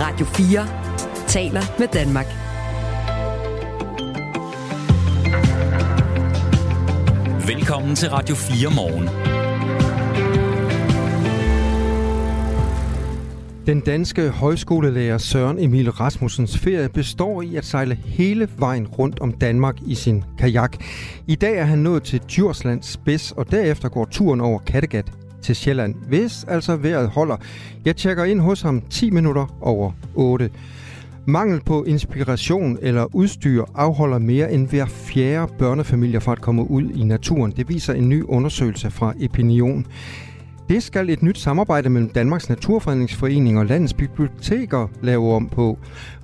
Radio 4 taler med Danmark. Velkommen til Radio 4 morgen. Den danske højskolelærer Søren Emil Rasmussens ferie består i at sejle hele vejen rundt om Danmark i sin kajak. I dag er han nået til Djurslands spids, og derefter går turen over Kattegat til Sjælland, hvis altså vejret holder. Jeg tjekker ind hos ham 10 minutter over 8. Mangel på inspiration eller udstyr afholder mere end hver fjerde børnefamilie fra at komme ud i naturen. Det viser en ny undersøgelse fra Opinion. Det skal et nyt samarbejde mellem Danmarks Naturfredningsforening og landets biblioteker lave om på.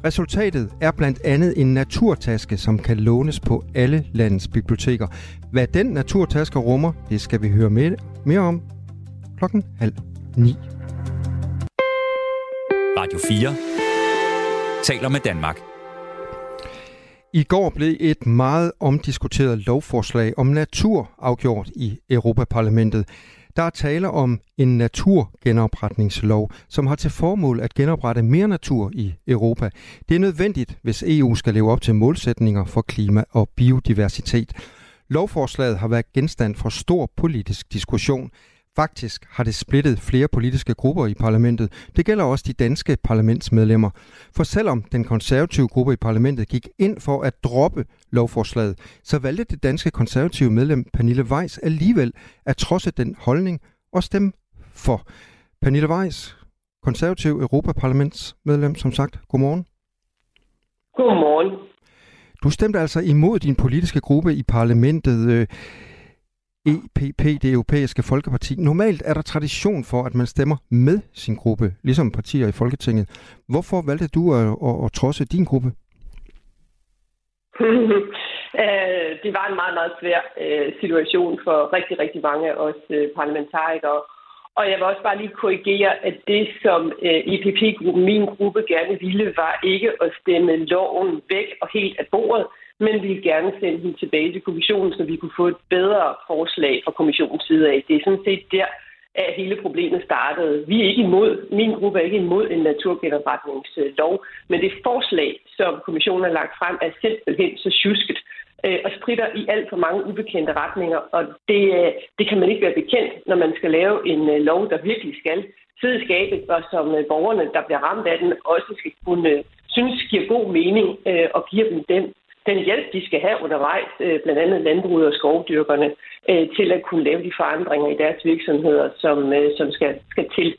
Resultatet er blandt andet en naturtaske, som kan lånes på alle landets biblioteker. Hvad den naturtaske rummer, det skal vi høre mere, mere om klokken halv ni. Radio 4 taler med Danmark. I går blev et meget omdiskuteret lovforslag om natur afgjort i Europaparlamentet. Der er tale om en naturgenopretningslov, som har til formål at genoprette mere natur i Europa. Det er nødvendigt, hvis EU skal leve op til målsætninger for klima og biodiversitet. Lovforslaget har været genstand for stor politisk diskussion. Faktisk har det splittet flere politiske grupper i parlamentet. Det gælder også de danske parlamentsmedlemmer. For selvom den konservative gruppe i parlamentet gik ind for at droppe lovforslaget, så valgte det danske konservative medlem Pernille Weiss alligevel at trodse den holdning og stemme for. Pernille Weiss, konservativ Europaparlamentsmedlem, som sagt. Godmorgen. Godmorgen. Du stemte altså imod din politiske gruppe i parlamentet. EPP, det europæiske folkeparti. Normalt er der tradition for, at man stemmer med sin gruppe, ligesom partier i Folketinget. Hvorfor valgte du at, at, at trodse din gruppe? Øh, det var en meget, meget svær øh, situation for rigtig, rigtig mange af os øh, parlamentarikere. Og jeg vil også bare lige korrigere, at det, som EPP-gruppen, min gruppe, gerne ville, var ikke at stemme loven væk og helt af bordet, men vi vil gerne sende den tilbage til kommissionen, så vi kunne få et bedre forslag fra kommissionens side af. Det er sådan set der, at hele problemet startede. Vi er ikke imod, min gruppe er ikke imod en naturgenopretningslov, men det forslag, som kommissionen har lagt frem, er simpelthen så tjusket øh, og spritter i alt for mange ubekendte retninger, og det, øh, det kan man ikke være bekendt, når man skal lave en øh, lov, der virkelig skal sidde i skabet, og som øh, borgerne, der bliver ramt af den, også skal kunne øh, synes giver god mening øh, og giver dem den den hjælp, de skal have undervejs, øh, blandt andet landbruget og skovdyrkerne, øh, til at kunne lave de forandringer i deres virksomheder, som, øh, som skal, skal til.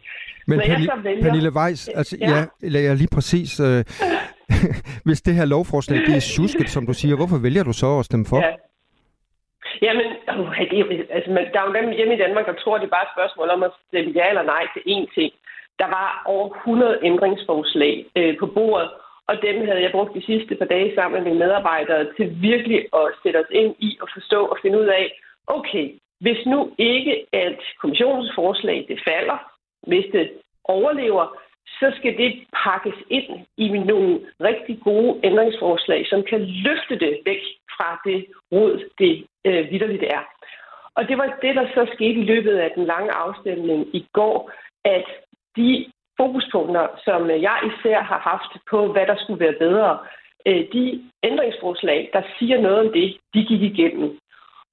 Men Pernille, vælger... Pernille Weiss, altså, ja. ja, jeg lige præcis, øh, hvis det her lovforslag det er susket, som du siger, hvorfor vælger du så at stemme for? Ja. Jamen, uh, det er, altså, der er jo dem hjemme i Danmark, der tror, det er bare et spørgsmål om at stemme ja eller nej til én ting. Der var over 100 ændringsforslag øh, på bordet, og dem havde jeg brugt de sidste par dage sammen med mine medarbejdere til virkelig at sætte os ind i og forstå og finde ud af, okay, hvis nu ikke at kommissionens forslag det falder, hvis det overlever, så skal det pakkes ind i nogle rigtig gode ændringsforslag, som kan løfte det væk fra det råd, det øh, vidderligt er. Og det var det, der så skete i løbet af den lange afstemning i går, at de fokuspunkter, som jeg især har haft på, hvad der skulle være bedre, øh, de ændringsforslag, der siger noget om det, de gik igennem.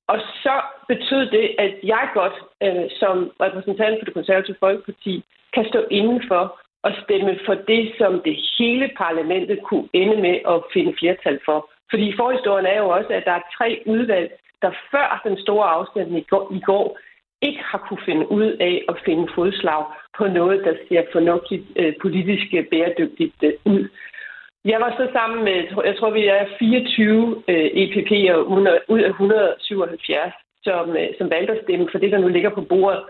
Og så betød det, at jeg godt øh, som repræsentant for det konservative folkeparti kan stå indenfor for at stemme for det, som det hele parlamentet kunne ende med at finde flertal for. Fordi forhistorien er jo også, at der er tre udvalg, der før den store afstemning i går, i går ikke har kunne finde ud af at finde fodslag på noget, der ser fornuftigt øh, politisk øh, bæredygtigt øh, ud. Jeg var så sammen med, jeg tror vi er 24 øh, EPP'er ud af 177, som, øh, som valgte at stemme for det, der nu ligger på bordet.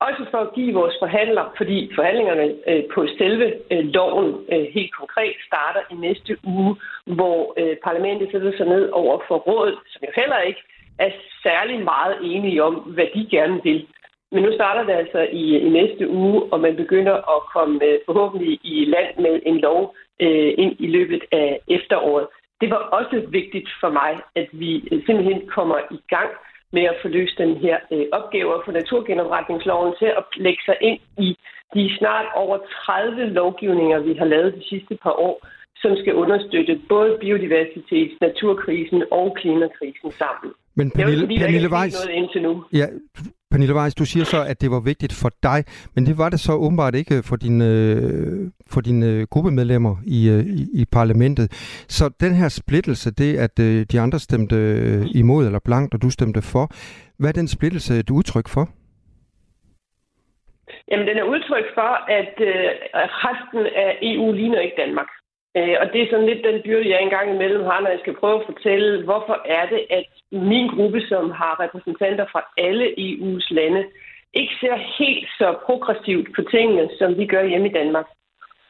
Også for at give vores forhandler, fordi forhandlingerne øh, på selve øh, loven øh, helt konkret starter i næste uge, hvor øh, parlamentet sætter sig ned over for rådet, som jo heller ikke er særlig meget enige om, hvad de gerne vil. Men nu starter det altså i, i næste uge, og man begynder at komme øh, forhåbentlig i land med en lov øh, ind i løbet af efteråret. Det var også vigtigt for mig, at vi øh, simpelthen kommer i gang med at få løst den her øh, opgave og få naturgenopretningsloven til at lægge sig ind i de snart over 30 lovgivninger, vi har lavet de sidste par år, som skal understøtte både biodiversitets, naturkrisen og klimakrisen sammen. Men Pernille, det er jo, Pernille Weiss, noget indtil nu. Ja, Pernille Weiss, du siger så, at det var vigtigt for dig, men det var det så åbenbart ikke for dine, øh, for dine øh, gruppemedlemmer i, øh, i, i parlamentet. Så den her splittelse, det at de andre stemte imod eller blankt, og du stemte for, hvad er den splittelse et udtryk for? Jamen, den er udtryk for, at øh, resten af EU ligner ikke Danmark. Øh, og det er sådan lidt den byrde, jeg engang imellem har, når jeg skal prøve at fortælle, hvorfor er det, at min gruppe, som har repræsentanter fra alle EU's lande, ikke ser helt så progressivt på tingene, som vi gør hjemme i Danmark.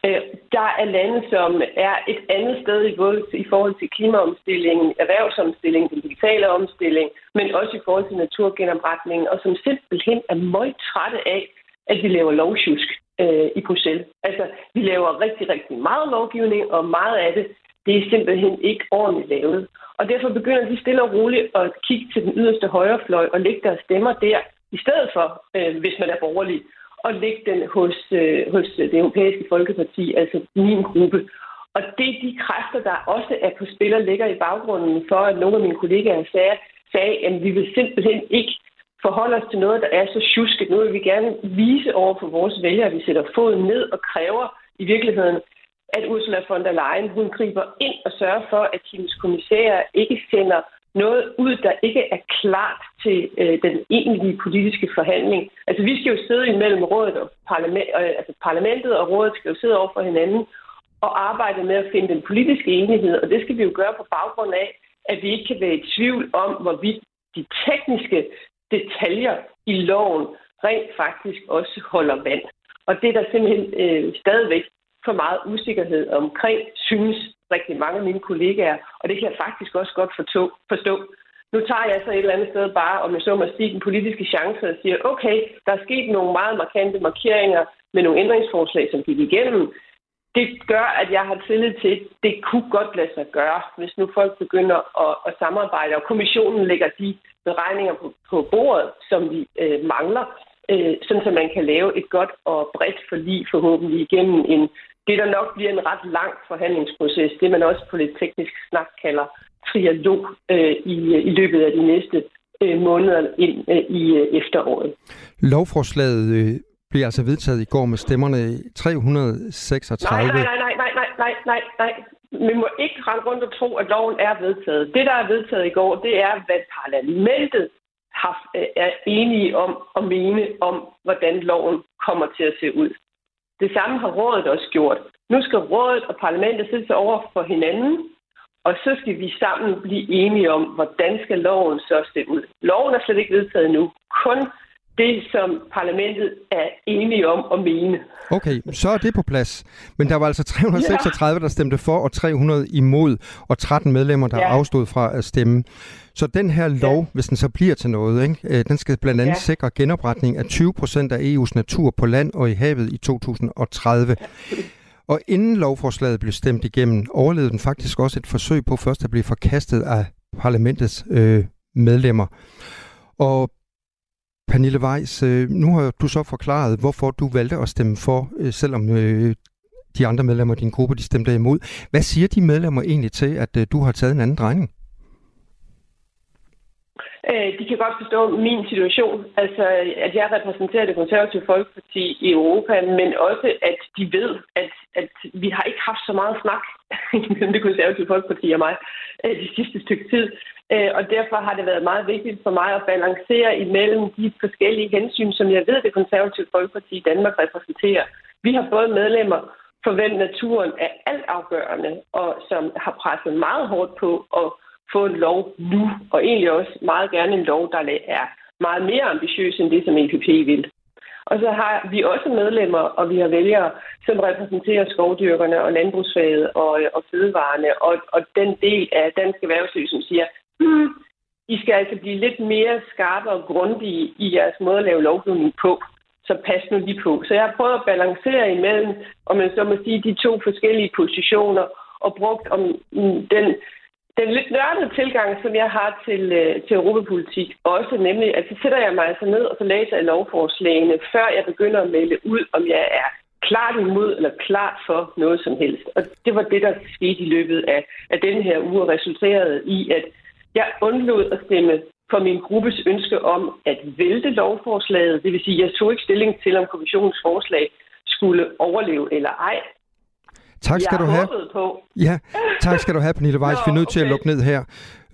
Øh, der er lande, som er et andet sted i, både i forhold til klimaomstillingen, erhvervsomstillingen, den digitale omstilling, men også i forhold til naturgenopretningen, og som simpelthen er meget trætte af, at vi laver lovsjusk øh, i Bruxelles. Altså, vi laver rigtig, rigtig meget lovgivning, og meget af det, det er simpelthen ikke ordentligt lavet. Og derfor begynder de stille og roligt at kigge til den yderste højrefløj og lægge deres stemmer der, i stedet for, øh, hvis man er borgerlig, og lægge den hos, øh, hos det europæiske folkeparti, altså min gruppe. Og det er de kræfter, der også er på spil og ligger i baggrunden for, at nogle af mine kollegaer sagde, sagde at vi vil simpelthen ikke forholde os til noget, der er så tjusket. Nu vil vi gerne vise over for vores vælgere, at vi sætter foden ned og kræver i virkeligheden, at Ursula von der Leyen hun griber ind og sørger for, at hendes kommissærer ikke sender noget ud, der ikke er klart til øh, den egentlige politiske forhandling. Altså, vi skal jo sidde imellem rådet og parlament, øh, altså parlamentet og rådet skal jo sidde over for hinanden og arbejde med at finde den politiske enighed, og det skal vi jo gøre på baggrund af, at vi ikke kan være i tvivl om, hvorvidt de tekniske detaljer i loven rent faktisk også holder vand. Og det er der simpelthen øh, stadigvæk for meget usikkerhed omkring, synes rigtig mange af mine kollegaer, og det kan jeg faktisk også godt forstå. Nu tager jeg så et eller andet sted bare, om jeg så må sige, den politiske chance og siger, okay, der er sket nogle meget markante markeringer med nogle ændringsforslag, som gik igennem. Det gør, at jeg har tillid til, at det kunne godt lade sig gøre, hvis nu folk begynder at, at samarbejde, og kommissionen lægger de beregninger på, på bordet, som vi øh, mangler, øh, sådan så man kan lave et godt og bredt forlig forhåbentlig igennem en, det, der nok bliver en ret lang forhandlingsproces, det man også på lidt teknisk snak kalder trialog øh, i, i løbet af de næste øh, måneder ind øh, i øh, efteråret. Lovforslaget øh, blev altså vedtaget i går med stemmerne 336. Nej, nej, nej, nej, nej, nej, nej, nej. Vi må ikke rende rundt og tro, at loven er vedtaget. Det, der er vedtaget i går, det er, hvad parlamentet har, øh, er enige om at mene om, hvordan loven kommer til at se ud. Det samme har rådet også gjort. Nu skal rådet og parlamentet sætte sig over for hinanden, og så skal vi sammen blive enige om, hvordan skal loven så se ud. Loven er slet ikke vedtaget nu. Kun det, som parlamentet er enige om at mene. Okay, så er det på plads. Men der var altså 336, ja. der stemte for, og 300 imod, og 13 medlemmer, der ja. afstod fra at stemme. Så den her lov, ja. hvis den så bliver til noget, ikke, øh, den skal blandt andet ja. sikre genopretning af 20 procent af EU's natur på land og i havet i 2030. Og inden lovforslaget blev stemt igennem, overlevede den faktisk også et forsøg på først at blive forkastet af parlamentets øh, medlemmer. Og Pernille Weiss, øh, nu har du så forklaret, hvorfor du valgte at stemme for, øh, selvom øh, de andre medlemmer af din gruppe de stemte imod. Hvad siger de medlemmer egentlig til, at du har taget en anden drejning? De kan godt forstå min situation, altså at jeg repræsenterer det konservative folkeparti i Europa, men også at de ved, at, at vi har ikke haft så meget snak mellem det konservative folkeparti og mig de sidste stykke tid. Øh, og derfor har det været meget vigtigt for mig at balancere imellem de forskellige hensyn, som jeg ved, det konservative folkeparti i Danmark repræsenterer. Vi har både medlemmer, for hvem naturen er altafgørende, og som har presset meget hårdt på at få en lov nu, og egentlig også meget gerne en lov, der er meget mere ambitiøs end det, som EPP vil. Og så har vi også medlemmer, og vi har vælgere, som repræsenterer skovdyrkerne og landbrugsfaget og, øh, og fødevarene, og, og den del af dansk erhvervsliv, som siger, hmm, I skal altså blive lidt mere skarpe og grundige i jeres måde at lave lovgivning på. Så pas nu lige på. Så jeg har prøvet at balancere imellem, om man så må sige, de to forskellige positioner, og brugt om mm, den den lidt nørdede tilgang, som jeg har til, øh, til europapolitik, også nemlig, at så sætter jeg mig altså ned, og så læser jeg lovforslagene, før jeg begynder at melde ud, om jeg er klart imod eller klart for noget som helst. Og det var det, der skete i løbet af, af den her uge, og resulterede i, at jeg undlod at stemme for min gruppes ønske om at vælte lovforslaget. Det vil sige, at jeg tog ikke stilling til, om kommissionens forslag skulle overleve eller ej. Tak skal jeg du have. På. Ja, tak skal du have, Pernille Weiss. Vi er nødt til at lukke ned her.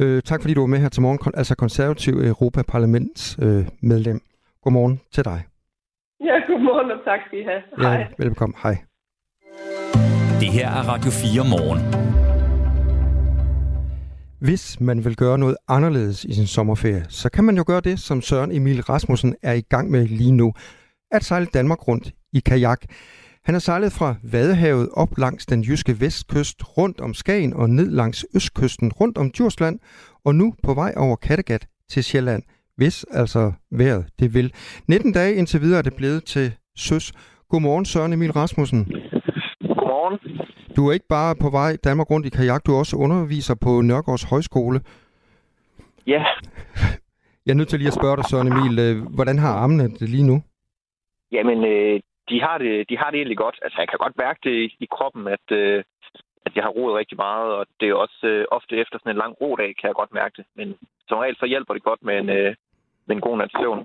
Øh, tak fordi du var med her til morgen, altså konservativ Europaparlaments øh, medlem. Godmorgen til dig. Ja, godmorgen og tak skal I have. Ja, Hej. velkommen. Hej. Det her er Radio 4 morgen. Hvis man vil gøre noget anderledes i sin sommerferie, så kan man jo gøre det, som Søren Emil Rasmussen er i gang med lige nu. At sejle Danmark rundt i kajak. Han har sejlet fra Vadehavet op langs den jyske vestkyst, rundt om Skagen og ned langs østkysten, rundt om Djursland, og nu på vej over Kattegat til Sjælland, hvis altså vejret det vil. 19 dage indtil videre er det blevet til søs. Godmorgen, Søren Emil Rasmussen. Godmorgen. Du er ikke bare på vej Danmark rundt i kajak, du også underviser på Nørgaards Højskole. Ja. Jeg er nødt til lige at spørge dig, Søren Emil, øh, hvordan har armene det lige nu? Jamen, øh, de, har det, de har det egentlig godt. Altså, jeg kan godt mærke det i, i kroppen, at, øh, at jeg har roet rigtig meget, og det er også øh, ofte efter sådan en lang rodag, kan jeg godt mærke det. Men som regel så hjælper det godt med en, øh, med en god nat søvn.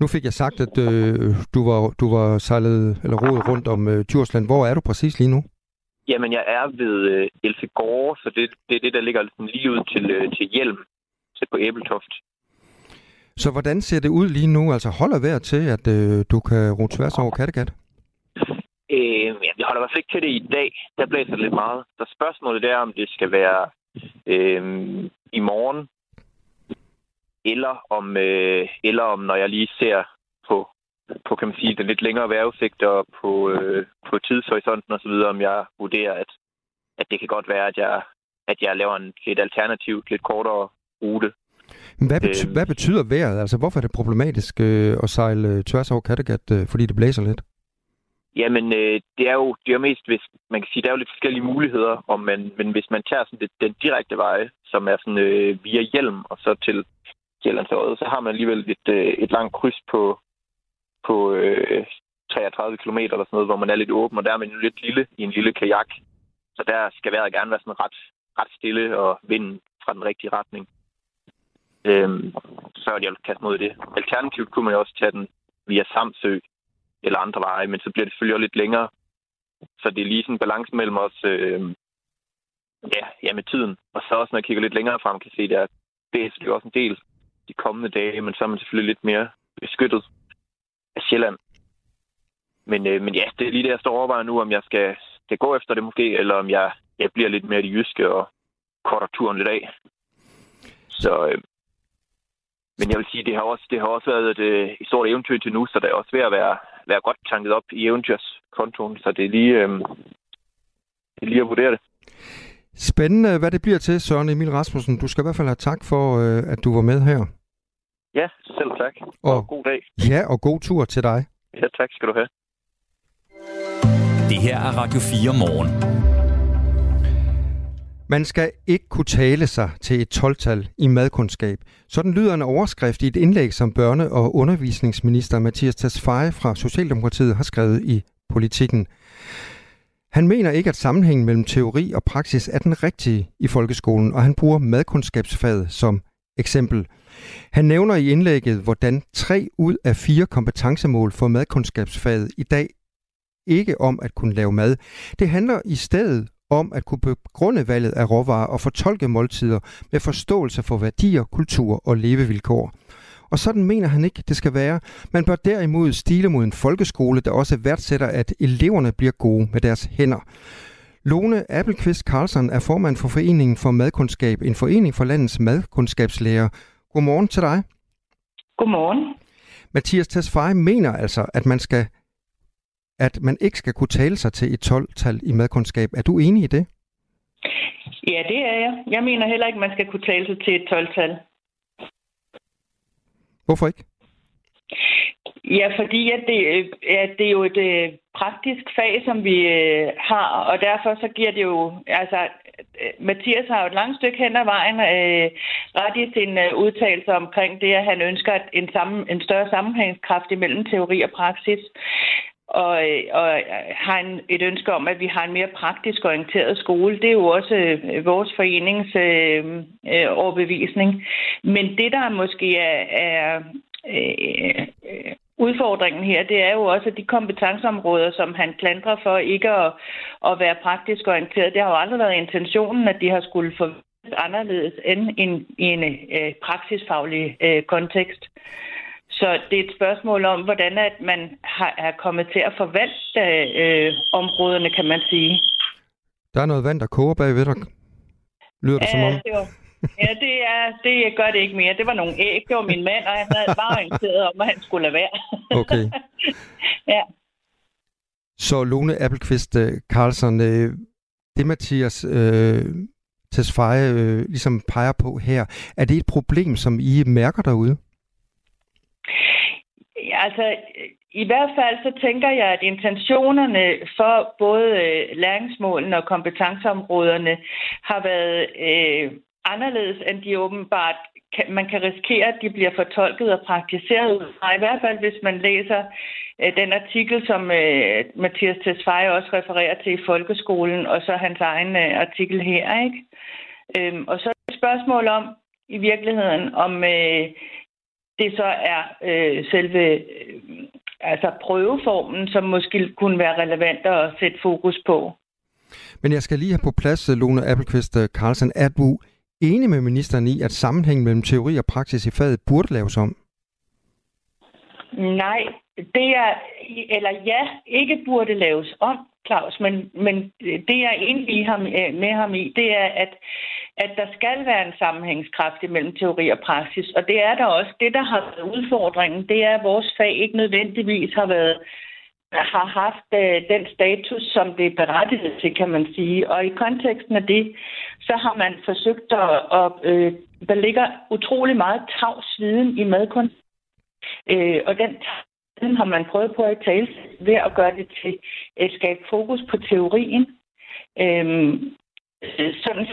Nu fik jeg sagt, at øh, du var, du var sejlet eller roet rundt om øh, Djursland. Hvor er du præcis lige nu? Jamen, jeg er ved øh, Elsegårde, så det, det er det, der ligger sådan lige ud til, øh, til Hjelm, til på Æbeltoft. Så hvordan ser det ud lige nu? Altså holder vejret til, at øh, du kan ro tværs over Kattegat? Øh, ja, vi holder i hvert fald ikke til det i dag. Der blæser lidt meget. Så spørgsmålet er, om det skal være øh, i morgen, eller om, øh, eller om når jeg lige ser på, på kan man sige, den lidt længere vejrudsigt og på, øh, på tidshorisonten osv., om jeg vurderer, at, at det kan godt være, at jeg, at jeg laver en, et alternativt, lidt kortere rute. Hvad, bety- øh, hvad betyder vejret? Altså, hvorfor er det problematisk øh, at sejle øh, tværs over Kattegat, øh, fordi det blæser lidt? Jamen, øh, det er jo det er mest, hvis man kan sige, der er jo lidt forskellige muligheder, om man, men hvis man tager sådan det, den direkte vej, som er sådan øh, via hjelm og så til Sjællandsøjet, så har man alligevel et, øh, et langt kryds på, på øh, 33 km eller sådan noget, hvor man er lidt åben, og der er man jo lidt lille i en lille kajak. Så der skal vejret gerne være sådan ret, ret stille og vinden fra den rigtige retning. Øhm, før jeg vil kaste mod det. Alternativt kunne man jo også tage den via Samsø eller andre veje, men så bliver det selvfølgelig også lidt længere. Så det er lige sådan en balance mellem os, øh, ja, ja, med tiden. Og så også, når jeg kigger lidt længere frem, kan se, at det er selvfølgelig også en del de kommende dage, men så er man selvfølgelig lidt mere beskyttet af Sjælland. Men, øh, men ja, det er lige det, jeg står overvejer nu, om jeg skal, skal gå efter det måske, eller om jeg, jeg bliver lidt mere det jyske og korter turen lidt af. Så, øh, men jeg vil sige, det har også, det har også været et, øh, et stort eventyr til nu, så det er også ved at være, være godt tanket op i eventyrskontoen, så det er lige, øh, det er lige at vurdere det. Spændende, hvad det bliver til, Søren Emil Rasmussen. Du skal i hvert fald have tak for, øh, at du var med her. Ja, selv tak. Og, og god dag. Ja, og god tur til dig. Ja, tak skal du have. Det her er Radio 4 morgen. Man skal ikke kunne tale sig til et 12-tal i madkundskab. Sådan lyder en overskrift i et indlæg, som børne- og undervisningsminister Mathias Tesfaye fra Socialdemokratiet har skrevet i Politikken. Han mener ikke, at sammenhængen mellem teori og praksis er den rigtige i folkeskolen, og han bruger madkundskabsfaget som eksempel. Han nævner i indlægget, hvordan tre ud af fire kompetencemål for madkundskabsfaget i dag ikke om at kunne lave mad. Det handler i stedet om at kunne begrunde valget af råvarer og fortolke måltider med forståelse for værdier, kultur og levevilkår. Og sådan mener han ikke, det skal være. Man bør derimod stile mod en folkeskole, der også værdsætter, at eleverne bliver gode med deres hænder. Lone Appelqvist Carlsen er formand for Foreningen for Madkundskab, en forening for landets madkundskabslærer. Godmorgen til dig. Godmorgen. Mathias Tesfaye mener altså, at man skal at man ikke skal kunne tale sig til et 12-tal i madkundskab. Er du enig i det? Ja, det er jeg. Jeg mener heller ikke, at man skal kunne tale sig til et 12-tal. Hvorfor ikke? Ja, fordi at det, øh, at det er jo et øh, praktisk fag, som vi øh, har, og derfor så giver det jo, altså Mathias har jo et langt stykke hen ad vejen øh, ret i sin øh, udtalelse omkring det, at han ønsker en, sammen, en større sammenhængskraft imellem teori og praksis og, og har en, et ønske om, at vi har en mere praktisk orienteret skole. Det er jo også øh, vores forenings øh, øh, overbevisning. Men det, der måske er, er øh, udfordringen her, det er jo også, at de kompetenceområder, som han klandrer for ikke at, at være praktisk orienteret, det har jo aldrig været intentionen, at de har skulle få anderledes end en, en øh, praksisfaglig øh, kontekst. Så det er et spørgsmål om, hvordan at man har, er kommet til at forvalte øh, områderne, kan man sige. Der er noget vand, der koger bagved dig. Lyder det ja, som om? Det var, ja, det, er, det gør det ikke mere. Det var nogle æg. Det var min mand, og han havde bare orienteret om, at han skulle lade være. Okay. ja. Så Lone Appelqvist øh, Carlsen, øh, det Mathias øh, Tesfaye øh, ligesom peger på her, er det et problem, som I mærker derude? altså, i hvert fald så tænker jeg, at intentionerne for både øh, læringsmålene og kompetenceområderne har været øh, anderledes, end de åbenbart kan, man kan risikere, at de bliver fortolket og praktiseret. Og i hvert fald, hvis man læser øh, den artikel, som øh, Mathias Tesfaye også refererer til i folkeskolen, og så hans egen øh, artikel her. ikke. Øhm, og så er det et spørgsmål om, i virkeligheden, om øh, det så er øh, selve øh, altså prøveformen, som måske kunne være relevant at sætte fokus på. Men jeg skal lige have på plads, øh, Lone Appelqvist øh, Carlsen. Er du enig med ministeren i, at sammenhængen mellem teori og praksis i faget burde laves om? Nej, det er, eller ja, ikke burde laves om, Claus, men, men det jeg egentlig ham, med ham i, det er, at at der skal være en sammenhængskraft mellem teori og praksis. Og det er der også. Det, der har været udfordringen, det er, at vores fag ikke nødvendigvis har været har haft øh, den status, som det er berettiget til, kan man sige. Og i konteksten af det, så har man forsøgt at... at øh, der ligger utrolig meget tavs viden i madkunst. Øh, og den den har man prøvet på at tale ved at gøre det til at skabe fokus på teorien. Øh, sådan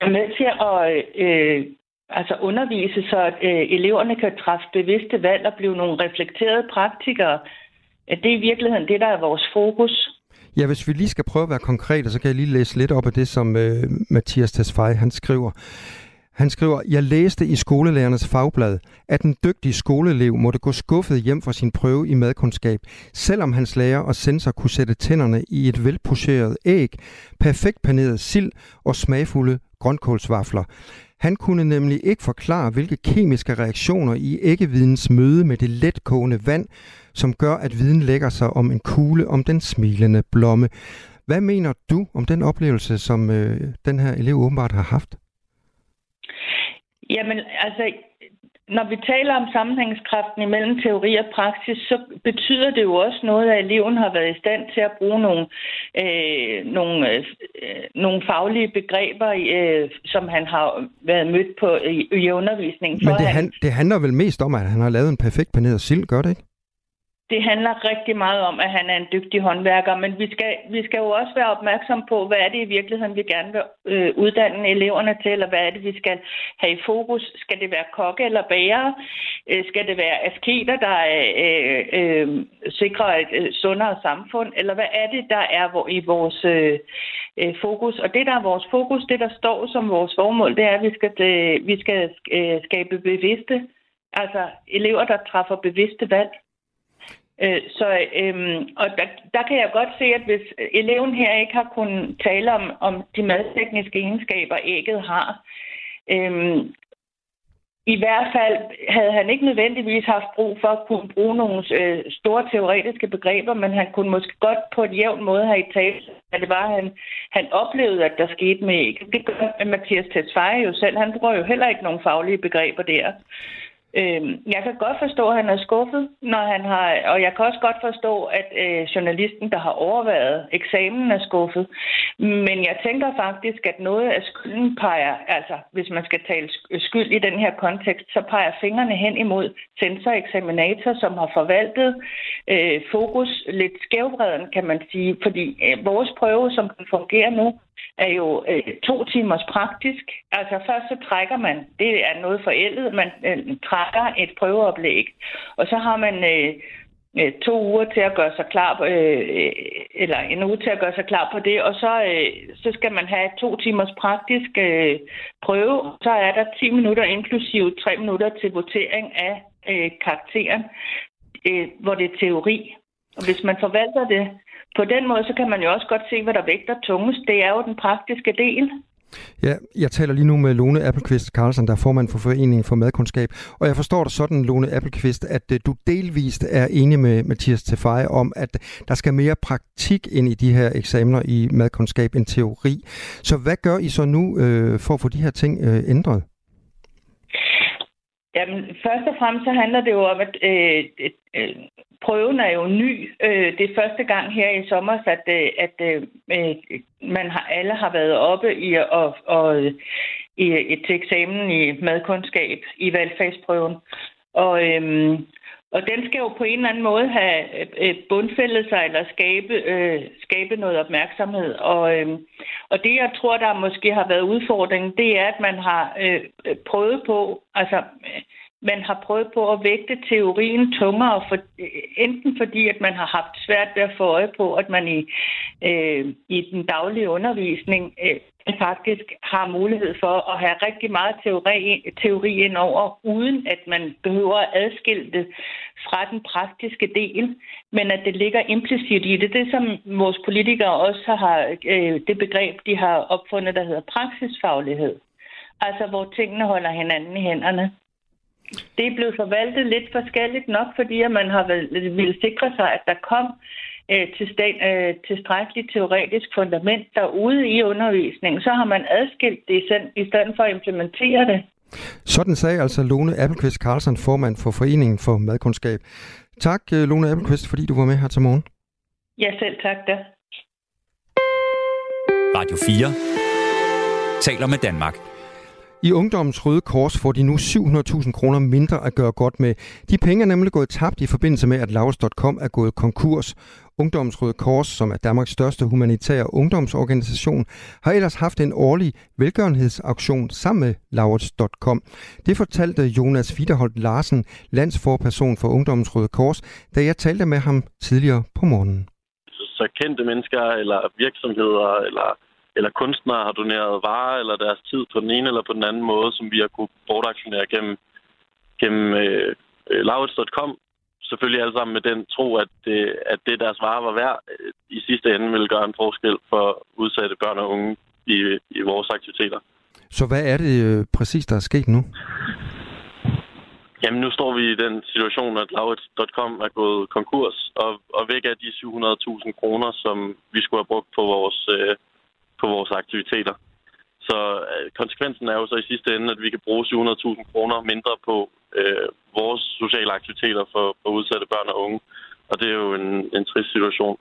er med til at øh, altså undervise, så at øh, eleverne kan træffe bevidste valg og blive nogle reflekterede praktikere. Det er i virkeligheden det, der er vores fokus. Ja, hvis vi lige skal prøve at være konkrete, så kan jeg lige læse lidt op af det, som øh, Mathias Tesfaye han skriver. Han skriver, jeg læste i skolelærernes fagblad, at den dygtige skoleelev måtte gå skuffet hjem fra sin prøve i madkundskab, selvom hans lærer og sensor kunne sætte tænderne i et velpocheret æg, perfekt paneret sild og smagfulde grønkålsvafler. Han kunne nemlig ikke forklare, hvilke kemiske reaktioner i æggevidens møde med det letkogende vand, som gør, at viden lægger sig om en kugle om den smilende blomme. Hvad mener du om den oplevelse, som øh, den her elev åbenbart har haft? Jamen, altså, når vi taler om sammenhængskraften imellem teori og praksis, så betyder det jo også noget, at eleven har været i stand til at bruge nogle, øh, nogle, øh, nogle faglige begreber, øh, som han har været mødt på i, i undervisningen. Men det, han, det handler vel mest om, at han har lavet en perfekt paneret sild, gør det ikke? Det handler rigtig meget om, at han er en dygtig håndværker, men vi skal, vi skal jo også være opmærksom på, hvad er det i virkeligheden, vi gerne vil øh, uddanne eleverne til, eller hvad er det, vi skal have i fokus. Skal det være kokke eller bager? Øh, skal det være asketer, der øh, øh, sikrer et øh, sundere samfund? Eller hvad er det, der er hvor, i vores øh, øh, fokus? Og det, der er vores fokus, det, der står som vores formål, det er, at vi skal, øh, vi skal øh, skabe bevidste, altså elever, der træffer bevidste valg. Øh, så, øhm, og der, der kan jeg godt se, at hvis eleven her ikke har kunnet tale om, om de madtekniske egenskaber, ægget har, øhm, i hvert fald havde han ikke nødvendigvis haft brug for at kunne bruge nogle øh, store teoretiske begreber, men han kunne måske godt på et jævn måde have i tale, at det var, han, han oplevede, at der skete med æg. Det gør Mathias Tesfaye jo selv. Han bruger jo heller ikke nogen faglige begreber der. Øh, jeg kan godt forstå, at han er skuffet, når han har, og jeg kan også godt forstå, at øh, journalisten, der har overvejet eksamen, er skuffet. Men jeg tænker faktisk, at noget af skylden peger, altså hvis man skal tale skyld i den her kontekst, så peger fingrene hen imod sensoreksaminator, som har forvaltet øh, fokus lidt skævbreden, kan man sige. Fordi øh, vores prøve, som den fungerer nu, er jo øh, to timers praktisk. Altså først så trækker man, det er noget forældet, man øh, trækker et prøveoplæg, og så har man øh, øh, to uger til at gøre sig klar, på, øh, øh, eller en uge til at gøre sig klar på det, og så, øh, så skal man have to timers praktisk øh, prøve. Så er der 10 minutter inklusive 3 minutter til votering af øh, karakteren, øh, hvor det er teori. Og hvis man forvalter det på den måde, så kan man jo også godt se, hvad der vægter tungest. Det er jo den praktiske del. Ja, jeg taler lige nu med Lone Appelqvist Carlsen, der er formand for Foreningen for Madkundskab. Og jeg forstår dig sådan, Lone Appelqvist, at øh, du delvist er enig med Mathias Tefej om, at der skal mere praktik ind i de her eksamener i madkundskab end teori. Så hvad gør I så nu øh, for at få de her ting øh, ændret? Jamen, først og fremmest så handler det jo om, at øh, øh, prøven er jo ny. Øh, det er første gang her i sommer, at, øh, at øh, man har, alle har været oppe i og, og, i et til eksamen i madkundskab i valgfagsprøven. Og, øhm, og den skal jo på en eller anden måde have bundfældet sig eller skabe, øh, skabe noget opmærksomhed. Og, øh, og det, jeg tror, der måske har været udfordringen, det er, at man har øh, prøvet på, altså man har prøvet på at vægte teorien tungere, for, enten fordi, at man har haft svært ved at få øje på, at man i, øh, i den daglige undervisning øh, faktisk har mulighed for at have rigtig meget teori, teori ind over, uden at man behøver at adskille det fra den praktiske del, men at det ligger implicit i det. Det, som vores politikere også har, øh, det begreb, de har opfundet, der hedder praksisfaglighed. Altså, hvor tingene holder hinanden i hænderne. Det er blevet forvaltet lidt forskelligt nok, fordi at man har vil sikre sig, at der kom øh, til sten, øh, tilstrækkeligt teoretisk fundament derude i undervisningen. Så har man adskilt det i stedet for at implementere det. Sådan sagde altså Lone Appelqvist Carlsen, formand for Foreningen for Madkundskab. Tak, øh, Lone Appelqvist, fordi du var med her til morgen. Ja, selv tak da. Radio 4 taler med Danmark. I Ungdommens Røde Kors får de nu 700.000 kroner mindre at gøre godt med. De penge er nemlig gået tabt i forbindelse med, at Laus.com er gået konkurs. Ungdommens Røde Kors, som er Danmarks største humanitære ungdomsorganisation, har ellers haft en årlig velgørenhedsauktion sammen med Laurits.com. Det fortalte Jonas Wiederholdt Larsen, landsforperson for Ungdommens Røde Kors, da jeg talte med ham tidligere på morgenen. Så kendte mennesker eller virksomheder eller eller kunstnere har doneret varer eller deres tid på den ene eller på den anden måde, som vi har kunne bortaktionere gennem, gennem øh, Laurits.com. Selvfølgelig alle sammen med den tro, at det, at det deres varer var værd, øh, i sidste ende vil gøre en forskel for udsatte børn og unge i, i vores aktiviteter. Så hvad er det øh, præcis, der er sket nu? Jamen, nu står vi i den situation, at Laurits.com er gået konkurs, og, og væk af de 700.000 kroner, som vi skulle have brugt på vores øh, på vores aktiviteter. Så øh, konsekvensen er jo så i sidste ende, at vi kan bruge 700.000 kroner mindre på øh, vores sociale aktiviteter for, for udsatte børn og unge. Og det er jo en, en trist situation.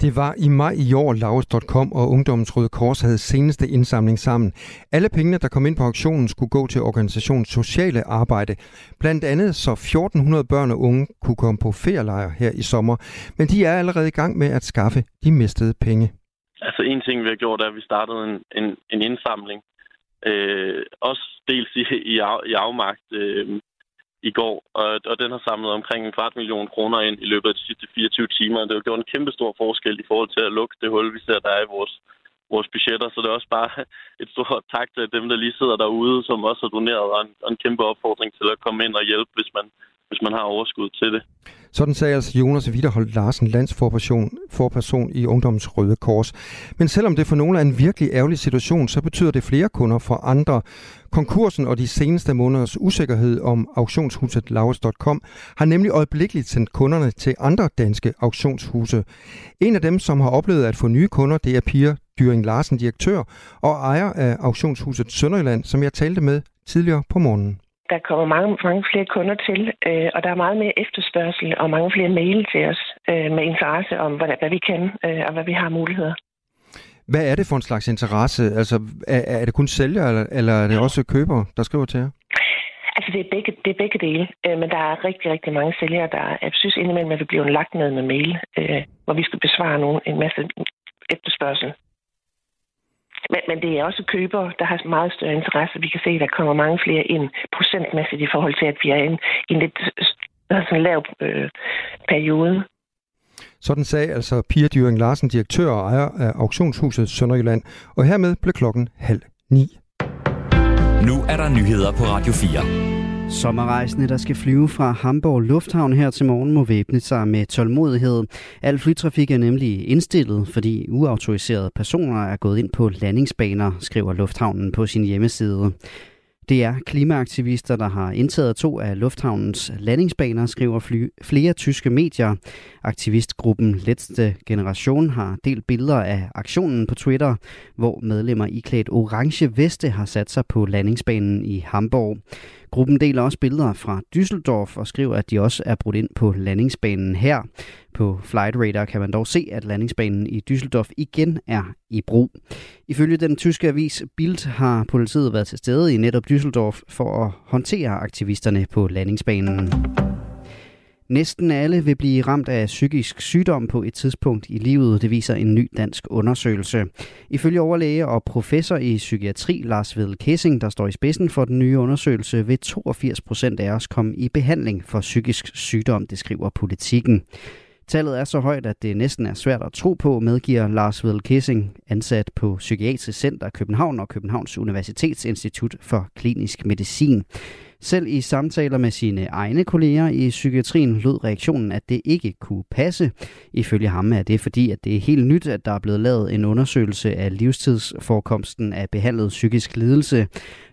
Det var i maj i år, Laus.com og Ungdommens Røde Kors havde seneste indsamling sammen. Alle pengene, der kom ind på auktionen, skulle gå til organisationens sociale arbejde. Blandt andet så 1400 børn og unge kunne komme på ferielejr her i sommer. Men de er allerede i gang med at skaffe de mistede penge. Altså en ting, vi har gjort, er, at vi startede en, en, en indsamling. Øh, også dels i, i, af, i afmagt øh, i går, og, og den har samlet omkring en kvart million kroner ind i løbet af de sidste 24 timer. Det har gjort en kæmpe stor forskel i forhold til at lukke det hul, vi ser, der er i vores, vores budgetter. Så det er også bare et stort tak til dem, der lige sidder derude, som også har doneret, og en, og en kæmpe opfordring til at komme ind og hjælpe, hvis man, hvis man har overskud til det. Sådan sagde altså Jonas Wiederholdt Larsen, landsforperson forperson i Ungdommens Røde Kors. Men selvom det for nogle er en virkelig ærgerlig situation, så betyder det flere kunder for andre. Konkursen og de seneste måneders usikkerhed om auktionshuset Laus.com har nemlig øjeblikkeligt sendt kunderne til andre danske auktionshuse. En af dem, som har oplevet at få nye kunder, det er Pia Dyring Larsen, direktør og ejer af auktionshuset Sønderjylland, som jeg talte med tidligere på morgenen der kommer mange, mange flere kunder til, øh, og der er meget mere efterspørgsel og mange flere mail til os øh, med interesse om, hvad, hvad vi kan øh, og hvad vi har muligheder. Hvad er det for en slags interesse? Altså, er, er det kun sælger, eller, eller er det også køber, der skriver til jer? Altså, det er begge, det er begge dele, øh, men der er rigtig, rigtig mange sælgere, der jeg synes indimellem, at vi bliver lagt ned med mail, øh, hvor vi skal besvare nogle, en masse efterspørgsel. Men, men det er også købere, der har meget større interesse. Vi kan se, at der kommer mange flere ind procentmæssigt i forhold til, at vi er i en, en lidt sådan en lav øh, periode. Sådan sagde altså Pia Dyring Larsen, direktør og ejer af auktionshuset Sønderjylland. Og hermed blev klokken halv ni. Nu er der nyheder på Radio 4. Sommerrejsende, der skal flyve fra Hamburg Lufthavn her til morgen, må væbne sig med tålmodighed. Al flytrafik er nemlig indstillet, fordi uautoriserede personer er gået ind på landingsbaner, skriver Lufthavnen på sin hjemmeside. Det er klimaaktivister, der har indtaget to af lufthavnens landingsbaner, skriver fly, flere tyske medier. Aktivistgruppen Letste Generation har delt billeder af aktionen på Twitter, hvor medlemmer i klædt orange veste har sat sig på landingsbanen i Hamburg. Gruppen deler også billeder fra Düsseldorf og skriver, at de også er brudt ind på landingsbanen her. På Flight Radar kan man dog se, at landingsbanen i Düsseldorf igen er i brug. Ifølge den tyske avis Bild har politiet været til stede i netop Düsseldorf for at håndtere aktivisterne på landingsbanen. Næsten alle vil blive ramt af psykisk sygdom på et tidspunkt i livet, det viser en ny dansk undersøgelse. Ifølge overlæge og professor i psykiatri Lars Vedel Kessing, der står i spidsen for den nye undersøgelse, vil 82 procent af os komme i behandling for psykisk sygdom, det skriver politikken. Tallet er så højt, at det næsten er svært at tro på, medgiver Lars Vedel Kissing, ansat på Psykiatrisk Center København og Københavns Universitetsinstitut for Klinisk Medicin. Selv i samtaler med sine egne kolleger i psykiatrien lød reaktionen, at det ikke kunne passe. Ifølge ham er det fordi, at det er helt nyt, at der er blevet lavet en undersøgelse af livstidsforekomsten af behandlet psykisk lidelse.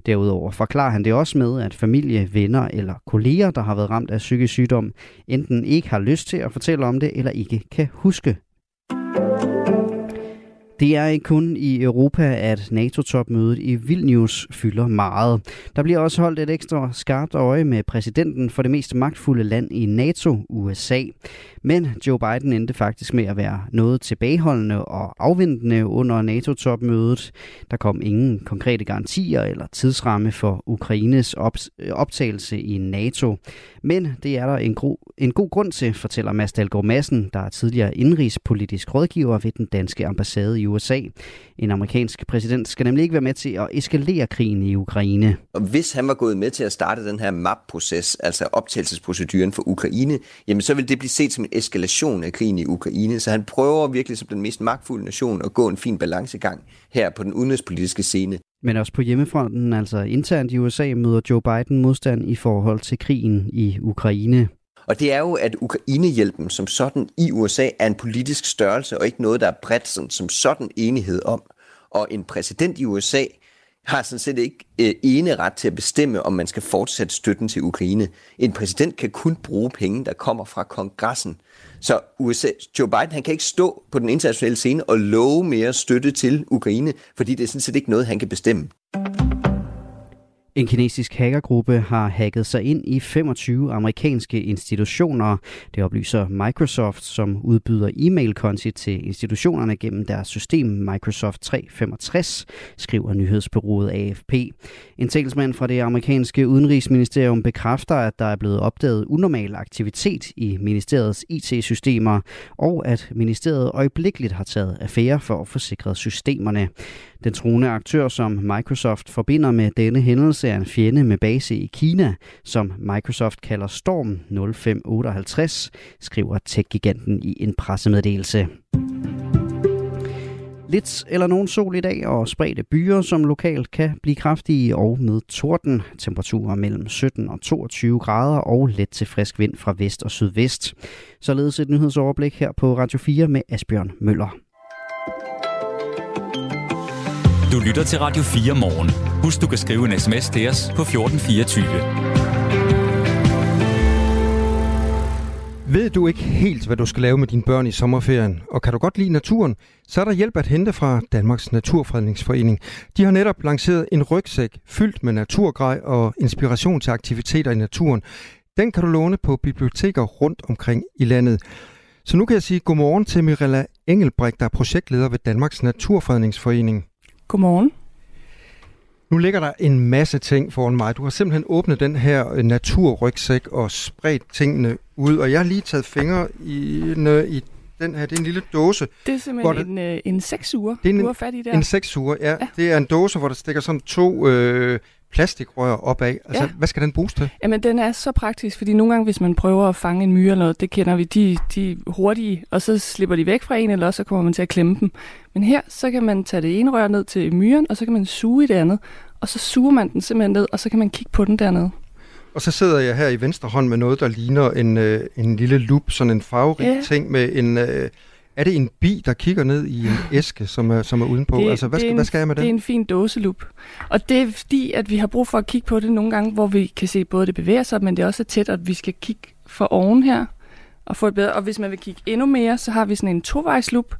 Derudover forklarer han det også med, at familie, venner eller kolleger, der har været ramt af psykisk sygdom, enten ikke har lyst til at fortælle om det, eller ikke kan huske det er ikke kun i Europa, at NATO-topmødet i Vilnius fylder meget. Der bliver også holdt et ekstra skarpt øje med præsidenten for det mest magtfulde land i NATO, USA. Men Joe Biden endte faktisk med at være noget tilbageholdende og afventende under NATO-topmødet. Der kom ingen konkrete garantier eller tidsramme for Ukraines øh, optagelse i NATO. Men det er der en, gro- en god grund til, fortæller Mads Dalgaard Madsen, der er tidligere indrigspolitisk rådgiver ved den danske ambassade i USA. En amerikansk præsident skal nemlig ikke være med til at eskalere krigen i Ukraine. Og hvis han var gået med til at starte den her MAP-proces, altså optagelsesproceduren for Ukraine, jamen så vil det blive set som en eskalation af krigen i Ukraine. Så han prøver virkelig som den mest magtfulde nation at gå en fin balancegang her på den udenrigspolitiske scene. Men også på hjemmefronten, altså internt i USA, møder Joe Biden modstand i forhold til krigen i Ukraine. Og det er jo, at Ukrainehjælpen som sådan i USA er en politisk størrelse, og ikke noget, der er bredt sådan, som sådan enighed om. Og en præsident i USA har sådan set ikke øh, ene ret til at bestemme, om man skal fortsætte støtten til Ukraine. En præsident kan kun bruge penge, der kommer fra kongressen. Så USA, Joe Biden han kan ikke stå på den internationale scene og love mere støtte til Ukraine, fordi det er sådan set ikke noget, han kan bestemme. En kinesisk hackergruppe har hacket sig ind i 25 amerikanske institutioner. Det oplyser Microsoft, som udbyder e-mail-konti til institutionerne gennem deres system Microsoft 365, skriver nyhedsbyrået AFP. En talsmand fra det amerikanske udenrigsministerium bekræfter, at der er blevet opdaget unormal aktivitet i ministeriets IT-systemer, og at ministeriet øjeblikkeligt har taget affære for at forsikre systemerne. Den truende aktør, som Microsoft forbinder med denne hændelse, er en fjende med base i Kina, som Microsoft kalder Storm 0558, skriver tech-giganten i en pressemeddelelse. Lidt eller nogen sol i dag og spredte byer, som lokalt kan blive kraftige og med torden. Temperaturer mellem 17 og 22 grader og let til frisk vind fra vest og sydvest. Således et nyhedsoverblik her på Radio 4 med Asbjørn Møller. Du lytter til Radio 4 morgen. Husk, du kan skrive en sms til os på 1424. Ved du ikke helt, hvad du skal lave med dine børn i sommerferien, og kan du godt lide naturen, så er der hjælp at hente fra Danmarks Naturfredningsforening. De har netop lanceret en rygsæk fyldt med naturgrej og inspiration til aktiviteter i naturen. Den kan du låne på biblioteker rundt omkring i landet. Så nu kan jeg sige godmorgen til Mirella Engelbrecht, der er projektleder ved Danmarks Naturfredningsforening. Godmorgen. Nu ligger der en masse ting foran mig. Du har simpelthen åbnet den her øh, naturrygsæk og spredt tingene ud, og jeg har lige taget fingre i, i den her, det er en lille dåse. Det er simpelthen en, øh, en seks uger, det er en, du har fat i der. En seks uger, ja. ja. Det er en dåse, hvor der stikker sådan to øh, plastikrør opad. Altså, ja. hvad skal den bruges til? Jamen, den er så praktisk, fordi nogle gange, hvis man prøver at fange en myre eller noget, det kender vi, de, de hurtige, og så slipper de væk fra en, eller også så kommer man til at klemme dem. Men her, så kan man tage det ene rør ned til myren, og så kan man suge i det andet, og så suger man den simpelthen ned, og så kan man kigge på den dernede. Og så sidder jeg her i venstre hånd med noget, der ligner en, øh, en lille lup, sådan en farverig ja. ting med en... Øh, er det en bi, der kigger ned i en æske, som er, som er udenpå? Det, altså, hvad skal, en, hvad skal jeg med den? Det er en fin dåselup. Og det er fordi, at vi har brug for at kigge på det nogle gange, hvor vi kan se både det bevæger sig, men det er også tæt, at vi skal kigge for oven her og få et bedre. Og hvis man vil kigge endnu mere, så har vi sådan en tovejslup,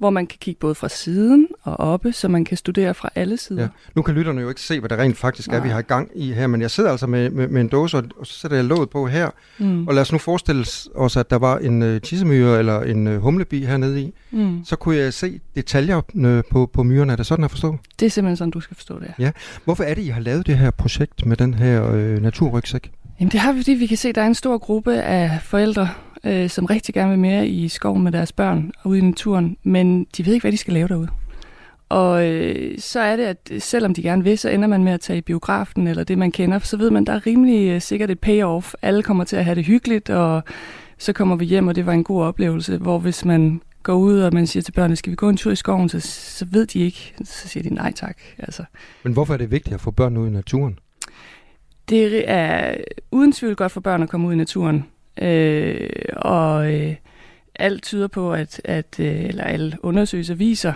hvor man kan kigge både fra siden og oppe, så man kan studere fra alle sider. Ja. Nu kan lytterne jo ikke se, hvad det rent faktisk Nej. er, vi har i gang i her, men jeg sidder altså med, med, med en dåse, og, så sætter jeg låget på her, mm. og lad os nu forestille os, at der var en uh, tissemyre eller en uh, humlebi hernede i, mm. så kunne jeg se detaljerne på, på myrerne. Er det sådan at forstå? Det er simpelthen sådan, du skal forstå det. Ja. Hvorfor er det, I har lavet det her projekt med den her øh, naturrygsæk? Jamen det har vi, fordi vi kan se, at der er en stor gruppe af forældre, øh, som rigtig gerne vil mere i skoven med deres børn og ude i naturen, men de ved ikke, hvad de skal lave derude. Og øh, så er det, at selvom de gerne vil, så ender man med at tage i biografen eller det, man kender. Så ved man, der er rimelig øh, sikkert et payoff. Alle kommer til at have det hyggeligt, og så kommer vi hjem, og det var en god oplevelse. Hvor hvis man går ud, og man siger til børnene, skal vi gå en tur i skoven, så, så ved de ikke. Så siger de nej tak. Altså. Men hvorfor er det vigtigt at få børn ud i naturen? Det er uden tvivl godt for børn at komme ud i naturen. Øh, og øh, alt tyder på, at, at øh, eller alle undersøgelser viser,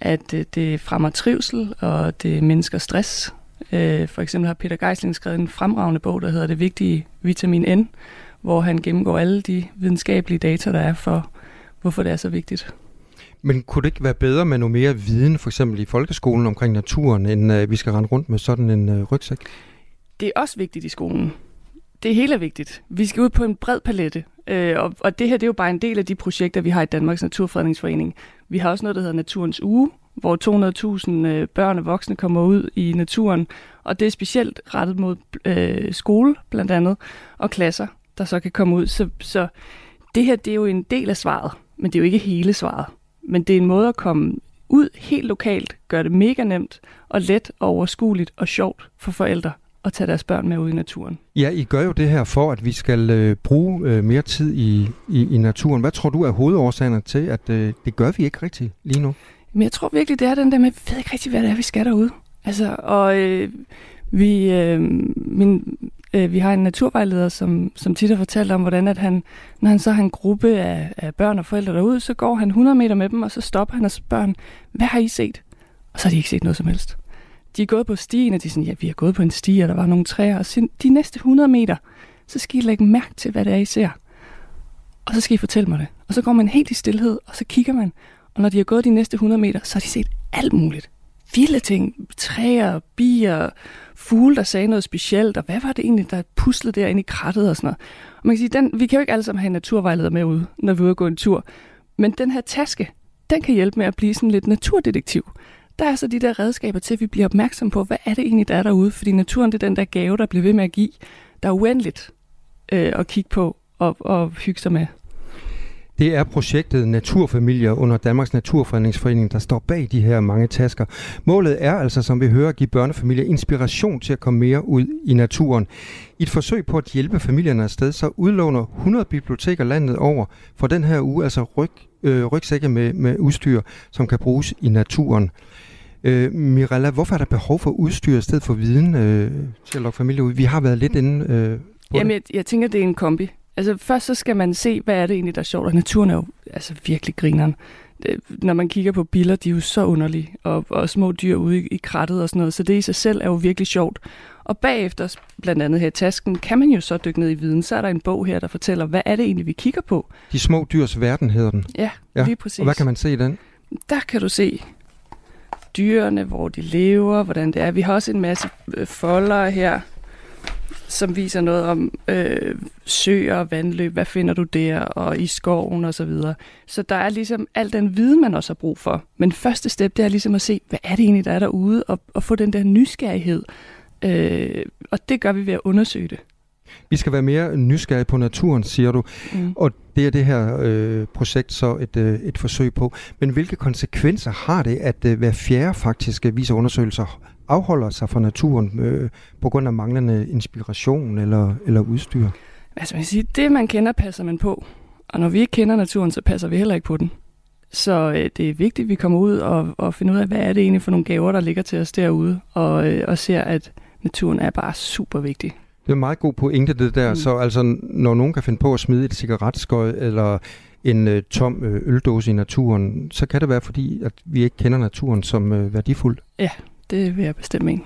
at øh, det fremmer trivsel, og det mindsker stress. Øh, for eksempel har Peter Geisling skrevet en fremragende bog, der hedder Det vigtige vitamin N, hvor han gennemgår alle de videnskabelige data, der er for, hvorfor det er så vigtigt. Men kunne det ikke være bedre med noget mere viden, for eksempel i folkeskolen omkring naturen, end øh, vi skal rende rundt med sådan en øh, rygsæk? Det er også vigtigt i skolen det hele er vigtigt. Vi skal ud på en bred palette, øh, og, og det her det er jo bare en del af de projekter, vi har i Danmarks Naturfredningsforening. Vi har også noget, der hedder Naturens Uge, hvor 200.000 øh, børn og voksne kommer ud i naturen, og det er specielt rettet mod øh, skole blandt andet, og klasser, der så kan komme ud. Så, så det her det er jo en del af svaret, men det er jo ikke hele svaret. Men det er en måde at komme ud helt lokalt, gøre det mega nemt og let og overskueligt og sjovt for forældre at tage deres børn med ud i naturen. Ja, I gør jo det her for, at vi skal øh, bruge øh, mere tid i, i, i naturen. Hvad tror du er hovedårsagerne til, at øh, det gør vi ikke rigtigt lige nu? Men jeg tror virkelig, det er den der med, at vi ved ikke rigtig, hvad det er, vi skal derude. Altså, og øh, vi, øh, min, øh, vi har en naturvejleder, som, som tit har fortalt om, hvordan at han, når han så har en gruppe af, af børn og forældre derude, så går han 100 meter med dem, og så stopper han og spørger, hvad har I set? Og så har de ikke set noget som helst de er gået på stien, og de er sådan, ja, vi har gået på en sti, og der var nogle træer, og de næste 100 meter, så skal I lægge mærke til, hvad det er, I ser. Og så skal I fortælle mig det. Og så går man helt i stillhed, og så kigger man, og når de har gået de næste 100 meter, så har de set alt muligt. Vilde ting, træer, bier, fugle, der sagde noget specielt, og hvad var det egentlig, der puslede derinde i krattet og sådan noget. Og man kan sige, den, vi kan jo ikke alle sammen have en naturvejleder med ude, når vi er ude og gå en tur. Men den her taske, den kan hjælpe med at blive sådan lidt naturdetektiv der er så de der redskaber til, at vi bliver opmærksom på, hvad er det egentlig, der er derude? Fordi naturen, det er den der gave, der bliver ved med at give. Der er uendeligt øh, at kigge på og, og hygge sig med. Det er projektet Naturfamilier under Danmarks Naturfredningsforening, der står bag de her mange tasker. Målet er altså, som vi hører, at give børnefamilier inspiration til at komme mere ud i naturen. I et forsøg på at hjælpe familierne afsted, så udlåner 100 biblioteker landet over for den her uge, altså ryg, øh, rygsække med, med udstyr, som kan bruges i naturen. Øh, Mirella, hvorfor er der behov for udstyr i stedet for viden øh, til at lokke familier ud? Vi har været lidt inde øh, på Jamen, jeg, jeg tænker, det er en kombi. Altså først så skal man se, hvad er det egentlig, der er sjovt, og naturen er jo altså virkelig grineren. Det, når man kigger på biller, de er jo så underlige, og, og små dyr ude i, i krattet og sådan noget, så det i sig selv er jo virkelig sjovt. Og bagefter, blandt andet her i tasken, kan man jo så dykke ned i viden. Så er der en bog her, der fortæller, hvad er det egentlig, vi kigger på? De små dyrs verden hedder den. Ja, ja. lige præcis. Og hvad kan man se i den? Der kan du se dyrene, hvor de lever, hvordan det er. Vi har også en masse øh, folder her, som viser noget om øh, søer og vandløb, hvad finder du der, og i skoven og så videre. Så der er ligesom al den viden, man også har brug for. Men første step, det er ligesom at se, hvad er det egentlig, der er derude, og, og få den der nysgerrighed. Øh, og det gør vi ved at undersøge det. Vi skal være mere nysgerrige på naturen, siger du. Mm. Og det er det her øh, projekt så et, øh, et forsøg på. Men hvilke konsekvenser har det, at øh, hver fjerde faktisk viser undersøgelser afholder sig fra naturen øh, på grund af manglende inspiration eller, eller udstyr? Altså man sige, det man kender, passer man på. Og når vi ikke kender naturen, så passer vi heller ikke på den. Så øh, det er vigtigt, at vi kommer ud og, og finder ud af, hvad er det egentlig for nogle gaver, der ligger til os derude, og, øh, og ser, at naturen er bare super vigtig. Det er en meget god pointe, det der. Mm. Så altså, når nogen kan finde på at smide et cigaretskøj eller en øh, tom øh, øldåse i naturen, så kan det være fordi, at vi ikke kender naturen som øh, værdifuld. Ja, det vil jeg bestemt mene.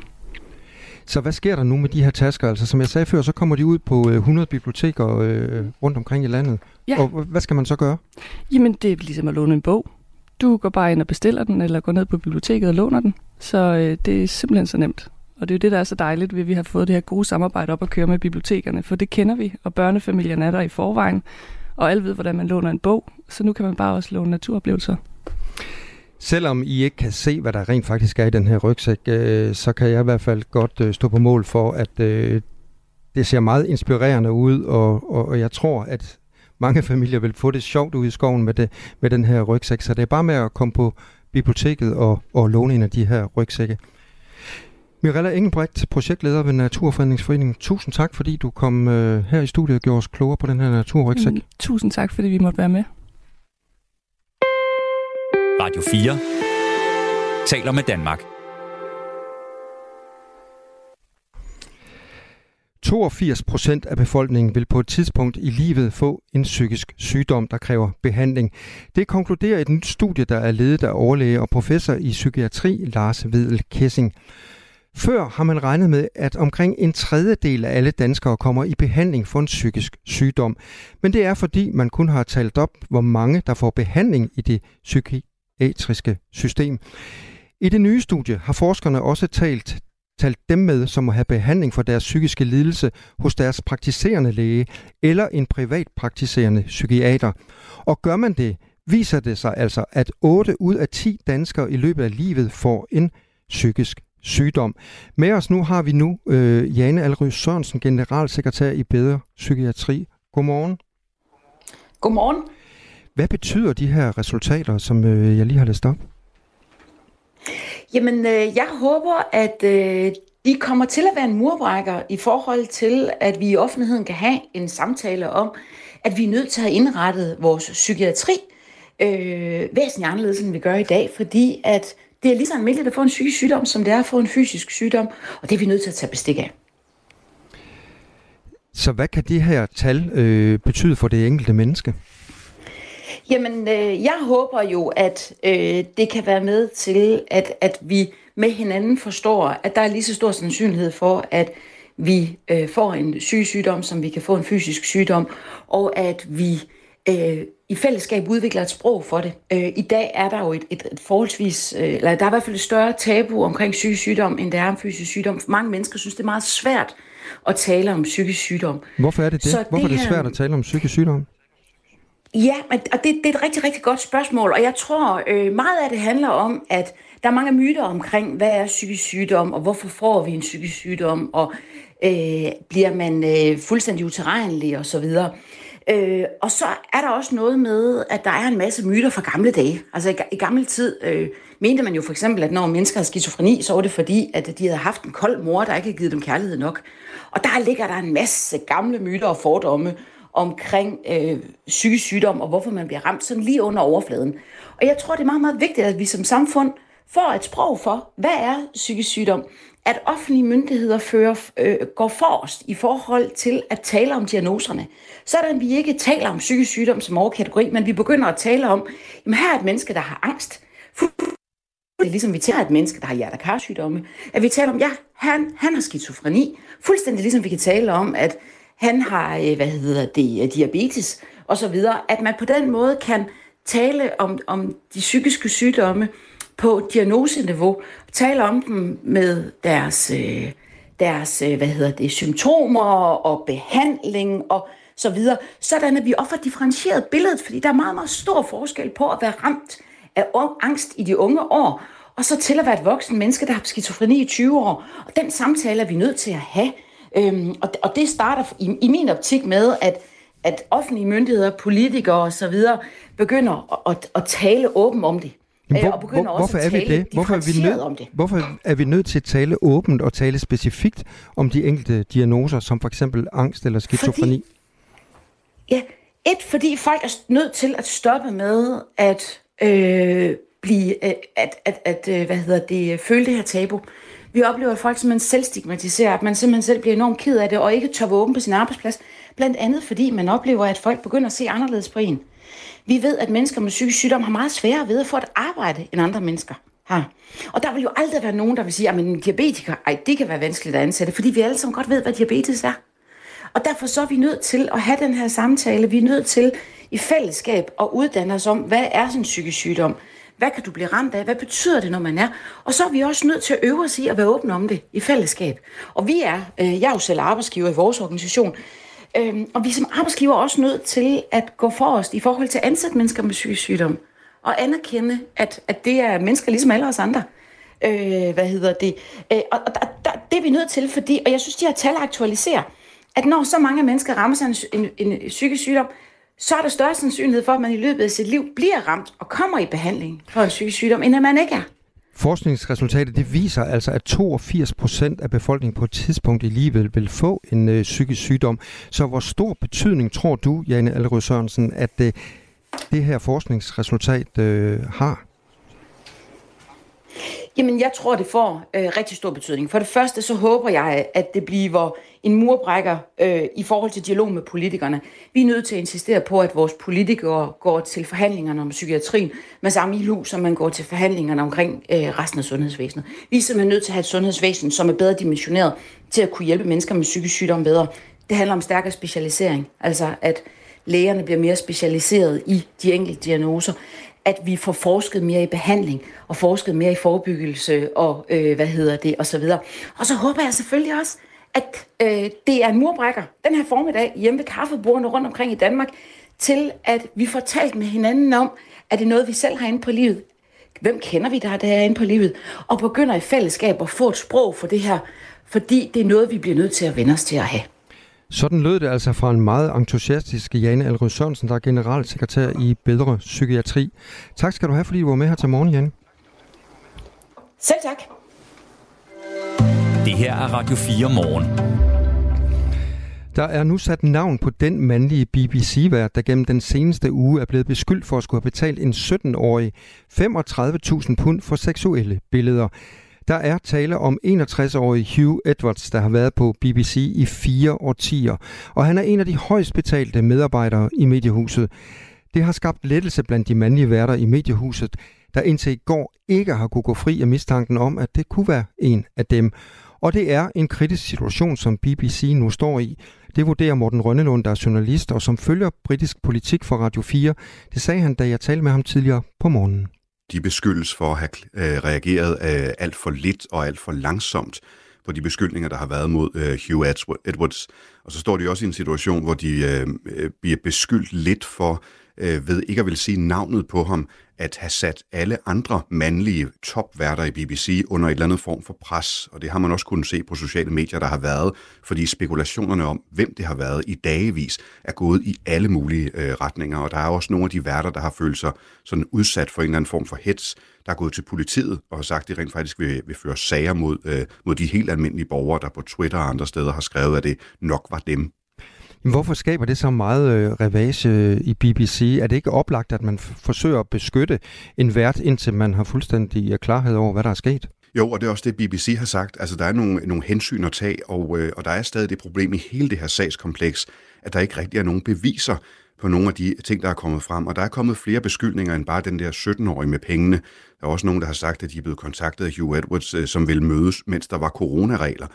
Så hvad sker der nu med de her tasker? Altså, som jeg sagde før, så kommer de ud på 100 øh, biblioteker øh, rundt omkring i landet. Ja. Og hvad skal man så gøre? Jamen, det er ligesom at låne en bog. Du går bare ind og bestiller den, eller går ned på biblioteket og låner den. Så øh, det er simpelthen så nemt. Og det er jo det, der er så dejligt ved, at vi har fået det her gode samarbejde op at køre med bibliotekerne, for det kender vi, og børnefamilierne er der i forvejen, og alle ved, hvordan man låner en bog, så nu kan man bare også låne naturoplevelser. Selvom I ikke kan se, hvad der rent faktisk er i den her rygsæk, øh, så kan jeg i hvert fald godt øh, stå på mål for, at øh, det ser meget inspirerende ud, og, og, og jeg tror, at mange familier vil få det sjovt ud i skoven med, det, med den her rygsæk. Så det er bare med at komme på biblioteket og, og låne en af de her rygsække. Mirella Engelbrecht, projektleder ved Naturfredningsforeningen. Tusind tak, fordi du kom øh, her i studiet og gjorde os klogere på den her naturrygsæk. Mm, tusind tak, fordi vi måtte være med. Radio 4 taler med Danmark. 82 procent af befolkningen vil på et tidspunkt i livet få en psykisk sygdom, der kræver behandling. Det konkluderer et nyt studie, der er ledet af overlæge og professor i psykiatri Lars Vedel Kessing. Før har man regnet med, at omkring en tredjedel af alle danskere kommer i behandling for en psykisk sygdom. Men det er fordi, man kun har talt op, hvor mange der får behandling i det psyki- psykiatriske system. I det nye studie har forskerne også talt talt dem med, som må have behandling for deres psykiske lidelse hos deres praktiserende læge eller en privat praktiserende psykiater. Og gør man det, viser det sig altså, at 8 ud af 10 danskere i løbet af livet får en psykisk sygdom. Med os nu har vi nu øh, Jane Alry Sørensen, generalsekretær i Bedre Psykiatri. Godmorgen. Godmorgen. Hvad betyder de her resultater, som øh, jeg lige har læst op? Jamen, øh, jeg håber, at øh, de kommer til at være en murbrækker i forhold til, at vi i offentligheden kan have en samtale om, at vi er nødt til at have indrettet vores psykiatri øh, væsentligt anderledes, end vi gør i dag, fordi at det er lige så almindeligt at få en psykisk sygdom, som det er at få en fysisk sygdom, og det er vi nødt til at tage bestik af. Så hvad kan de her tal øh, betyde for det enkelte menneske? Jamen, øh, jeg håber jo, at øh, det kan være med til, at, at vi med hinanden forstår, at der er lige så stor sandsynlighed for, at vi øh, får en syg sygdom, som vi kan få en fysisk sygdom, og at vi øh, i fællesskab udvikler et sprog for det. Øh, I dag er der jo et, et, et forholdsvis, øh, eller der er i hvert fald et større tabu omkring psykisk sygdom, end der er om fysisk sygdom. Mange mennesker synes, det er meget svært at tale om psykisk sygdom. Hvorfor er det det? Så Hvorfor det er det svært at tale om psykisk sygdom? Ja, og det, det er et rigtig, rigtig godt spørgsmål, og jeg tror, øh, meget af det handler om, at der er mange myter omkring, hvad er psykisk sygdom, og hvorfor får vi en psykisk sygdom, og øh, bliver man øh, fuldstændig utilregnelig og så videre. Øh, og så er der også noget med, at der er en masse myter fra gamle dage. Altså i, i gammel tid øh, mente man jo for eksempel, at når mennesker har skizofreni, så var det fordi, at de havde haft en kold mor, der ikke havde givet dem kærlighed nok. Og der ligger der en masse gamle myter og fordomme omkring øh, psykisk sygdom og hvorfor man bliver ramt sådan lige under overfladen. Og jeg tror, det er meget, meget vigtigt, at vi som samfund får et sprog for, hvad er psykisk sygdom? At offentlige myndigheder fører, øh, går forrest i forhold til at tale om diagnoserne. Sådan vi ikke taler om psykisk sygdom som overkategori, men vi begynder at tale om, jamen her er et menneske, der har angst. Det er ligesom vi tager et menneske, der har hjertekarsygdomme. At vi taler om, ja, han, han har skizofreni. Fuldstændig ligesom vi kan tale om, at han har, øh, hvad hedder det, øh, diabetes og så videre, at man på den måde kan tale om, om de psykiske sygdomme på diagnoseniveau, tale om dem med deres, øh, deres hvad hedder det, symptomer og behandling og så videre, sådan at vi offer differentieret billedet, fordi der er meget, meget stor forskel på at være ramt af angst i de unge år, og så til at være et voksen menneske, der har skizofreni i 20 år. Og den samtale er vi nødt til at have, Øhm, og, og det starter i, i min optik med, at, at offentlige myndigheder, politikere osv. begynder at, at, at tale åbent om det. Jamen, hvor, og begynder hvor, også hvorfor at tale er vi det? Hvorfor er vi, nød, om det. hvorfor er vi nødt til at tale åbent og tale specifikt om de enkelte diagnoser, som for eksempel angst eller skizofreni? Fordi, ja, et, fordi folk er nødt til at stoppe med at øh, blive, øh, at, at, at, øh, hvad hedder det, føle det her tabu. Vi oplever, at folk simpelthen selv stigmatiserer, at man simpelthen selv bliver enormt ked af det, og ikke tør åben på sin arbejdsplads. Blandt andet fordi man oplever, at folk begynder at se anderledes på en. Vi ved, at mennesker med psykisk sygdom har meget sværere ved at få et arbejde, end andre mennesker har. Og der vil jo aldrig være nogen, der vil sige, at en diabetiker, ej, det kan være vanskeligt at ansætte, fordi vi alle sammen godt ved, hvad diabetes er. Og derfor så er vi nødt til at have den her samtale. Vi er nødt til i fællesskab at uddanne os om, hvad er sådan en psykisk sygdom? Hvad kan du blive ramt af? Hvad betyder det, når man er? Og så er vi også nødt til at øve os i at være åbne om det i fællesskab. Og vi er, øh, jeg er jo selv arbejdsgiver i vores organisation, øh, og vi som arbejdsgiver er også nødt til at gå forrest i forhold til at ansætte mennesker med psykisk sygdom. Og anerkende, at, at det er mennesker ligesom alle os andre. Øh, hvad hedder det? Øh, og og der, der, det er vi nødt til, fordi, og jeg synes, de her tal aktualiserer, at når så mange mennesker rammer sig en, en, en psykisk sygdom, så er der større sandsynlighed for, at man i løbet af sit liv bliver ramt og kommer i behandling for en psykisk sygdom, end at man ikke er. Forskningsresultatet det viser altså, at 82 procent af befolkningen på et tidspunkt i livet vil få en øh, psykisk sygdom. Så hvor stor betydning tror du, Jane Allerød Sørensen, at øh, det her forskningsresultat øh, har? Jamen, jeg tror, det får øh, rigtig stor betydning. For det første, så håber jeg, at det bliver en murbrækker øh, i forhold til dialog med politikerne. Vi er nødt til at insistere på, at vores politikere går til forhandlingerne om psykiatrien med samme ilu, som man går til forhandlingerne omkring øh, resten af sundhedsvæsenet. Vi er simpelthen nødt til at have et sundhedsvæsen, som er bedre dimensioneret til at kunne hjælpe mennesker med psykisk sygdom bedre. Det handler om stærkere specialisering, altså at lægerne bliver mere specialiseret i de enkelte diagnoser at vi får forsket mere i behandling og forsket mere i forebyggelse og øh, hvad hedder det og så videre. Og så håber jeg selvfølgelig også, at øh, det er en murbrækker den her formiddag hjemme ved kaffebordene rundt omkring i Danmark, til at vi får talt med hinanden om, at det er noget, vi selv har inde på livet. Hvem kender vi, der har det her inde på livet? Og begynder i fællesskab at få et sprog for det her, fordi det er noget, vi bliver nødt til at vende os til at have. Sådan lød det altså fra en meget entusiastisk Jane Alrød Sørensen, der er generalsekretær i Bedre Psykiatri. Tak skal du have, fordi du var med her til morgen, Jane. Selv tak. Det her er Radio 4 morgen. Der er nu sat navn på den mandlige BBC-vært, der gennem den seneste uge er blevet beskyldt for at skulle have betalt en 17-årig 35.000 pund for seksuelle billeder. Der er tale om 61-årig Hugh Edwards, der har været på BBC i fire årtier, og han er en af de højst betalte medarbejdere i mediehuset. Det har skabt lettelse blandt de mandlige værter i mediehuset, der indtil i går ikke har kunne gå fri af mistanken om, at det kunne være en af dem. Og det er en kritisk situation, som BBC nu står i. Det vurderer Morten Rønnelund, der er journalist og som følger britisk politik for Radio 4. Det sagde han, da jeg talte med ham tidligere på morgenen. De beskyldes for at have øh, reageret øh, alt for lidt og alt for langsomt på de beskyldninger, der har været mod øh, Hugh Edwards. Og så står de også i en situation, hvor de øh, øh bliver beskyldt lidt for øh, ved ikke at vil sige navnet på ham, at have sat alle andre mandlige topværter i BBC under et eller andet form for pres. Og det har man også kunnet se på sociale medier, der har været, fordi spekulationerne om, hvem det har været i dagevis, er gået i alle mulige øh, retninger. Og der er også nogle af de værter, der har følt sig sådan udsat for en eller anden form for hets, der er gået til politiet og har sagt, at de rent faktisk vil, vil føre sager mod, øh, mod de helt almindelige borgere, der på Twitter og andre steder har skrevet, at det nok var dem, Hvorfor skaber det så meget øh, revage øh, i BBC? Er det ikke oplagt, at man forsøger at beskytte en vært, indtil man har fuldstændig øh, klarhed over, hvad der er sket? Jo, og det er også det, BBC har sagt. Altså, der er nogle, nogle hensyn at tage, og, øh, og der er stadig det problem i hele det her sagskompleks, at der ikke rigtig er nogen beviser på nogle af de ting, der er kommet frem. Og der er kommet flere beskyldninger end bare den der 17-årige med pengene. Der er også nogen, der har sagt, at de er blevet kontaktet af Hugh Edwards, øh, som ville mødes, mens der var coronaregler.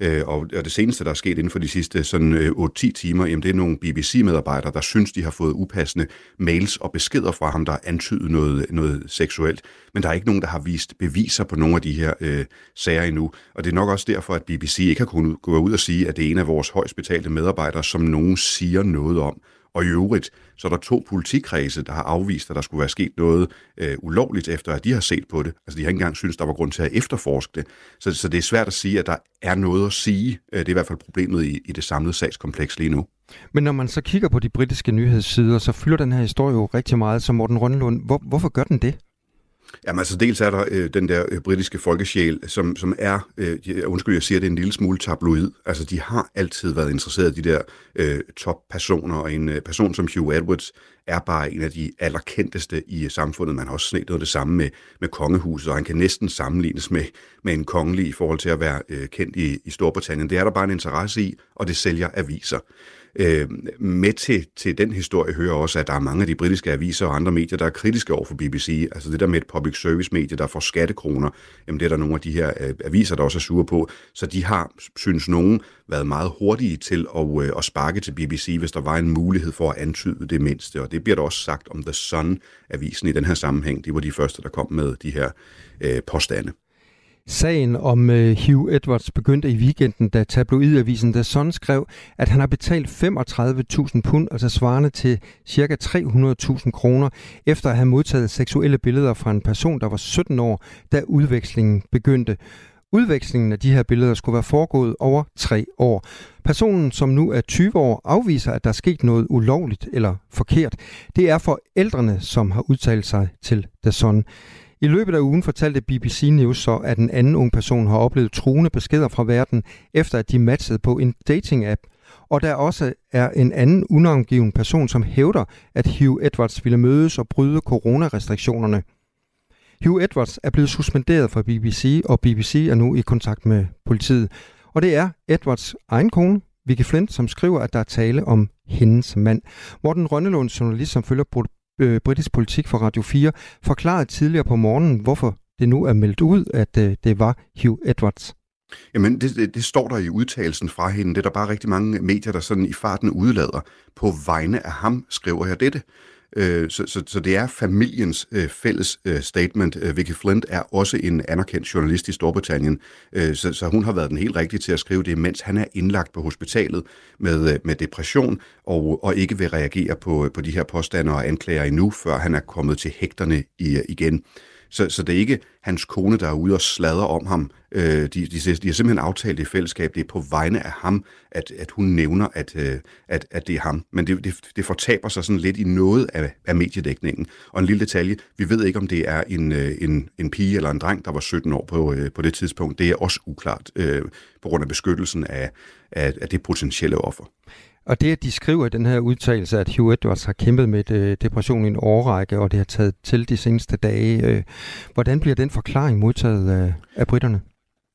Øh, og det seneste, der er sket inden for de sidste sådan øh, 8-10 timer, jamen det er nogle BBC-medarbejdere, der synes, de har fået upassende mails og beskeder fra ham, der antyder noget, noget seksuelt. Men der er ikke nogen, der har vist beviser på nogle af de her øh, sager endnu. Og det er nok også derfor, at BBC ikke har kunnet gå ud og sige, at det er en af vores højst betalte medarbejdere, som nogen siger noget om Og i øvrigt, så er der to politikredse, der har afvist, at der skulle være sket noget øh, ulovligt, efter at de har set på det. Altså, de har ikke engang synes, der var grund til at efterforske det. Så, så det er svært at sige, at der er noget at sige. Øh, det er i hvert fald problemet i, i det samlede sagskompleks lige nu. Men når man så kigger på de britiske nyhedssider, så fylder den her historie jo rigtig meget, som Morten Rønlund. Hvor, hvorfor gør den det? Jamen altså, dels er der øh, den der øh, britiske folkesjæl, som, som er, øh, øh, undskyld, jeg siger det, en lille smule tabloid. Altså, de har altid været interesseret i de der øh, toppersoner, og en øh, person som Hugh Edwards er bare en af de allerkendteste i øh, samfundet. Man har også set noget det samme med, med kongehuset, og han kan næsten sammenlignes med, med en kongelig i forhold til at være øh, kendt i, i Storbritannien. Det er der bare en interesse i, og det sælger aviser. Øh, med til, til den historie hører også, at der er mange af de britiske aviser og andre medier, der er kritiske over for BBC. Altså det der med et public service medie, der får skattekroner, jamen det er der nogle af de her øh, aviser, der også er sure på. Så de har, synes nogen, været meget hurtige til at, øh, at sparke til BBC, hvis der var en mulighed for at antyde det mindste. Og det bliver der også sagt om The Sun-avisen i den her sammenhæng. De var de første, der kom med de her øh, påstande. Sagen om øh, Hugh Edwards begyndte i weekenden, da tabloidavisen The Sun skrev, at han har betalt 35.000 pund, altså svarende til ca. 300.000 kroner, efter at have modtaget seksuelle billeder fra en person, der var 17 år, da udvekslingen begyndte. Udvekslingen af de her billeder skulle være foregået over tre år. Personen, som nu er 20 år, afviser, at der er sket noget ulovligt eller forkert. Det er forældrene, som har udtalt sig til The Sun. I løbet af ugen fortalte BBC News så, at en anden ung person har oplevet truende beskeder fra verden, efter at de matchede på en dating-app. Og der også er en anden unangiven person, som hævder, at Hugh Edwards ville mødes og bryde coronarestriktionerne. Hugh Edwards er blevet suspenderet fra BBC, og BBC er nu i kontakt med politiet. Og det er Edwards egen kone, Vicky Flint, som skriver, at der er tale om hendes mand. Morten Rønnelund, journalist, som følger øh, britisk politik for Radio 4, forklarede tidligere på morgenen, hvorfor det nu er meldt ud, at øh, det var Hugh Edwards. Jamen, det, det, det står der i udtalelsen fra hende. Det er der bare rigtig mange medier, der sådan i farten udlader. På vegne af ham skriver jeg dette. Øh, så, så, så det er familiens øh, fælles øh, statement. Øh, Vicky Flint er også en anerkendt journalist i Storbritannien, øh, så, så hun har været den helt rigtige til at skrive det, mens han er indlagt på hospitalet med, øh, med depression og, og ikke vil reagere på, på de her påstande og anklager endnu, før han er kommet til hægterne i, øh, igen. Så, så det er ikke hans kone, der er ude og sladrer om ham. Øh, de, de, de har simpelthen aftalt i fællesskab, det er på vegne af ham, at, at hun nævner, at, øh, at, at det er ham. Men det, det, det fortaber sig sådan lidt i noget af, af mediedækningen. Og en lille detalje, vi ved ikke, om det er en, øh, en, en pige eller en dreng, der var 17 år på, øh, på det tidspunkt. Det er også uklart øh, på grund af beskyttelsen af, af, af det potentielle offer. Og det, at de skriver i den her udtalelse, at Hugh Edwards har kæmpet med øh, depression i en årrække, og det har taget til de seneste dage, øh, hvordan bliver den forklaring modtaget øh, af, af britterne?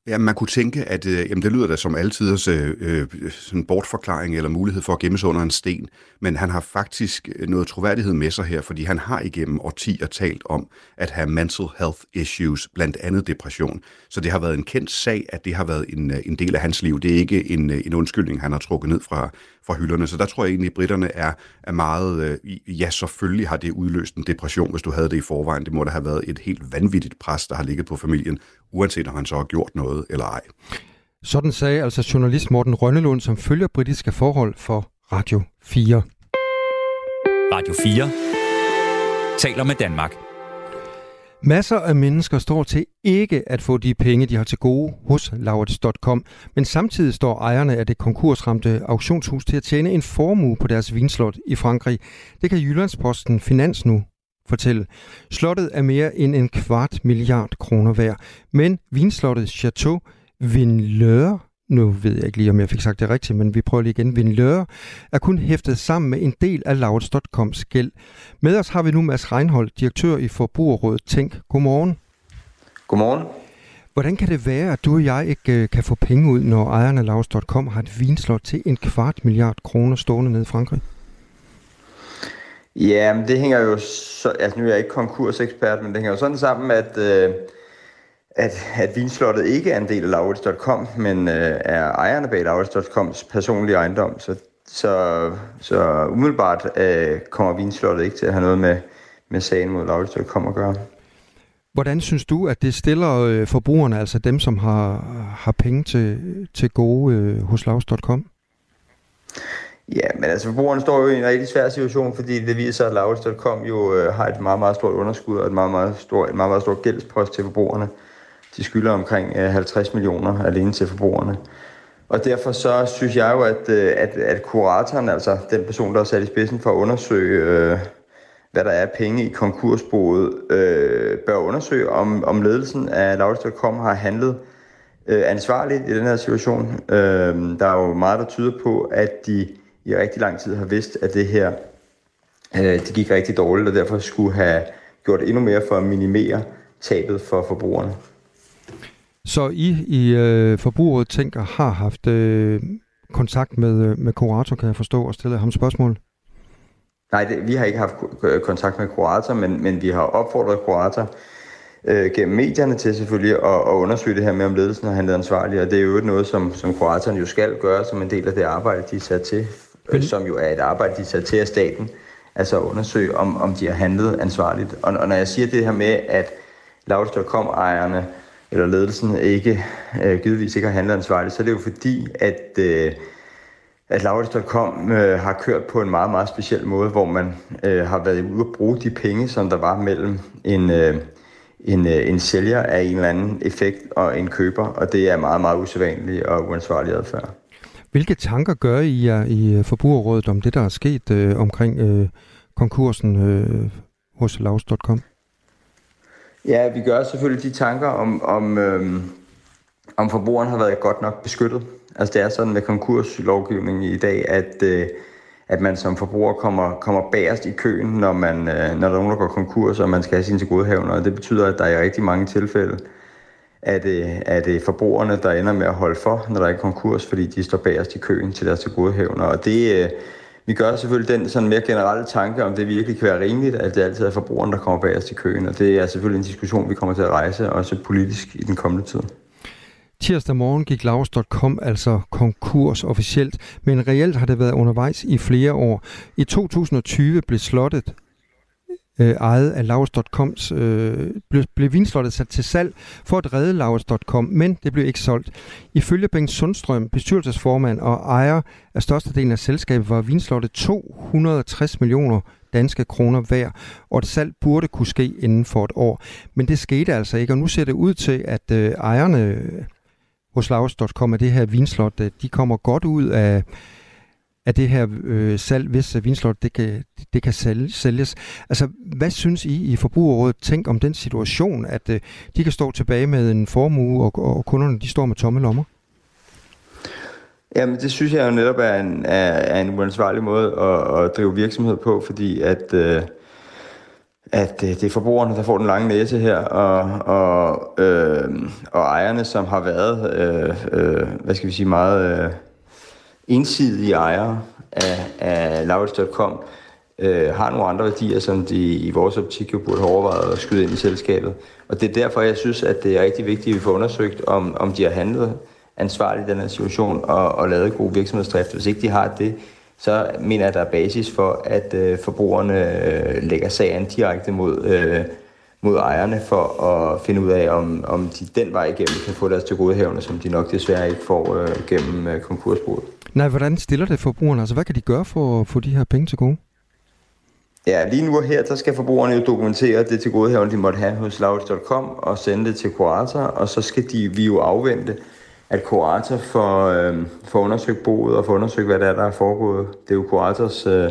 Ja, man kunne tænke, at øh, jamen, det lyder da som altid øh, øh, sådan bortforklaring eller mulighed for at gemme sig under en sten, men han har faktisk øh, noget troværdighed med sig her, fordi han har igennem årtier talt om at have mental health issues, blandt andet depression. Så det har været en kendt sag, at det har været en, en del af hans liv. Det er ikke en, en undskyldning, han har trukket ned fra, fra hylderne. Så der tror jeg egentlig, at britterne er, er meget, øh, ja selvfølgelig har det udløst en depression, hvis du havde det i forvejen. Det må da have været et helt vanvittigt pres, der har ligget på familien, uanset om han så har gjort noget eller ej. Sådan sagde altså journalist Morten Rønnelund, som følger britiske forhold for Radio 4. Radio 4 taler med Danmark. Masser af mennesker står til ikke at få de penge, de har til gode hos Laurits.com, men samtidig står ejerne af det konkursramte auktionshus til at tjene en formue på deres vinslot i Frankrig. Det kan Jyllandsposten Finans nu fortælle. Slottet er mere end en kvart milliard kroner værd, men vinslottet Chateau Vinleur nu ved jeg ikke lige, om jeg fik sagt det rigtigt, men vi prøver lige igen. Vinløre er kun hæftet sammen med en del af Lauts.coms gæld. Med os har vi nu Mads Reinhold, direktør i Forbrugerrådet Tænk. Godmorgen. Godmorgen. Hvordan kan det være, at du og jeg ikke øh, kan få penge ud, når ejerne af Lauts.com har et vinslot til en kvart milliard kroner stående nede i Frankrig? Ja, men det hænger jo... Så, altså nu er jeg ikke konkursekspert, men det hænger jo sådan sammen, at... Øh, at, at vinslottet ikke er en del af Laurits.com, men øh, er ejerne bag Laurits.coms personlige ejendom. Så, så, så umiddelbart øh, kommer vinslottet ikke til at have noget med, med sagen mod Laurits.com at gøre. Hvordan synes du, at det stiller øh, forbrugerne, altså dem, som har, har penge til, til gode øh, hos Laurits.com? Ja, men altså forbrugerne står jo i en rigtig svær situation, fordi det viser sig, at Laurits.com jo øh, har et meget, meget stort underskud og et meget, meget stort, et meget, meget stort gældspost til forbrugerne. De skylder omkring øh, 50 millioner alene til forbrugerne. Og derfor så synes jeg jo, at, øh, at, at kuratoren, altså den person, der er sat i spidsen for at undersøge, øh, hvad der er penge i konkursboet, øh, bør undersøge, om, om ledelsen af Laurits.com har handlet øh, ansvarligt i den her situation. Øh, der er jo meget, der tyder på, at de i rigtig lang tid har vidst, at det her øh, det gik rigtig dårligt, og derfor skulle have gjort endnu mere for at minimere tabet for forbrugerne. Så I i øh, Forbrugerrådet Tænker har haft øh, kontakt med, øh, med kurator, kan jeg forstå, og stillet ham spørgsmål? Nej, det, vi har ikke haft kontakt med kurator, men, men vi har opfordret kurator øh, gennem medierne til selvfølgelig at, at undersøge det her med, om ledelsen har handlet ansvarligt, og det er jo noget, som, som kuratoren jo skal gøre som en del af det arbejde, de er sat til, øh, som jo er et arbejde, de er sat til af staten, altså at undersøge, om, om de har handlet ansvarligt. Og, og når jeg siger det her med, at Laurits.com-ejerne eller ledelsen ikke, øh, givetvis ikke har handlet ansvarligt, så er det jo fordi, at, øh, at Laurits.com øh, har kørt på en meget, meget speciel måde, hvor man øh, har været ude at bruge de penge, som der var mellem en, øh, en, øh, en sælger af en eller anden effekt og en køber, og det er meget, meget usædvanligt og uansvarligt adfærd. Hvilke tanker gør I jer i øh, Forbrugerrådet om det, der er sket øh, omkring øh, konkursen øh, hos Laus.com? Ja, vi gør selvfølgelig de tanker om, om, øhm, om forbrugeren har været godt nok beskyttet. Altså det er sådan med konkurslovgivningen i dag, at, øh, at man som forbruger kommer, kommer bagerst i køen, når, man, øh, når der er nogen, der går konkurs, og man skal have sine tilgodehavner. Og det betyder, at der er i rigtig mange tilfælde, at det, er det forbrugerne, der ender med at holde for, når der er konkurs, fordi de står bagerst i køen til deres tilgodehavner. Og det, øh, vi gør selvfølgelig den sådan mere generelle tanke, om det virkelig kan være rimeligt, at det altid er forbrugeren, der kommer bag os til køen. Og det er selvfølgelig en diskussion, vi kommer til at rejse, også politisk i den kommende tid. Tirsdag morgen gik Laus.com altså konkurs officielt, men reelt har det været undervejs i flere år. I 2020 blev slottet øh, ejet af Laus.coms, øh, blev, blev vinslottet sat til salg for at redde Laus.com, men det blev ikke solgt. Ifølge Bengt Sundstrøm, bestyrelsesformand og ejer af størstedelen af selskabet, var vinslottet 260 millioner danske kroner værd, og et salg burde kunne ske inden for et år. Men det skete altså ikke, og nu ser det ud til, at øh, ejerne øh, hos Laus.com af det her vinslot, øh, de kommer godt ud af at det her øh, salg, hvis øh, vinslot det kan, det kan sælges. Altså, hvad synes I i Forbrugerrådet tænk om den situation, at øh, de kan stå tilbage med en formue, og, og kunderne de står med tomme lommer? Jamen, det synes jeg jo netop er en, er, er en uansvarlig måde at, at drive virksomhed på, fordi at, øh, at øh, det er forbrugerne, der får den lange næse her, og, og, øh, og ejerne, som har været, øh, øh, hvad skal vi sige, meget... Øh, Ensidige ejere af, af Laurits.com øh, har nogle andre værdier, som de i vores optik jo burde have overvejet at skyde ind i selskabet. Og det er derfor, jeg synes, at det er rigtig vigtigt, at vi får undersøgt, om, om de har handlet ansvarligt i den her situation og, og lavet god virksomhedsdrift. Hvis ikke de har det, så mener jeg, at der er basis for, at øh, forbrugerne øh, lægger sagen direkte mod, øh, mod ejerne for at finde ud af, om, om de den vej igennem kan få deres tilgodehavende, som de nok desværre ikke får øh, gennem øh, konkursbruget. Nej, hvordan stiller det forbrugerne? Altså, hvad kan de gøre for at få de her penge til gode? Ja, lige nu og her, der skal forbrugerne jo dokumentere det til godehaven, de måtte have hos Laurits.com og sende det til Kurator, og så skal de, vi jo afvente, at Kurator får, øh, får undersøgt boet og får undersøgt, hvad der er, der er foregået. Det er jo Kurators øh,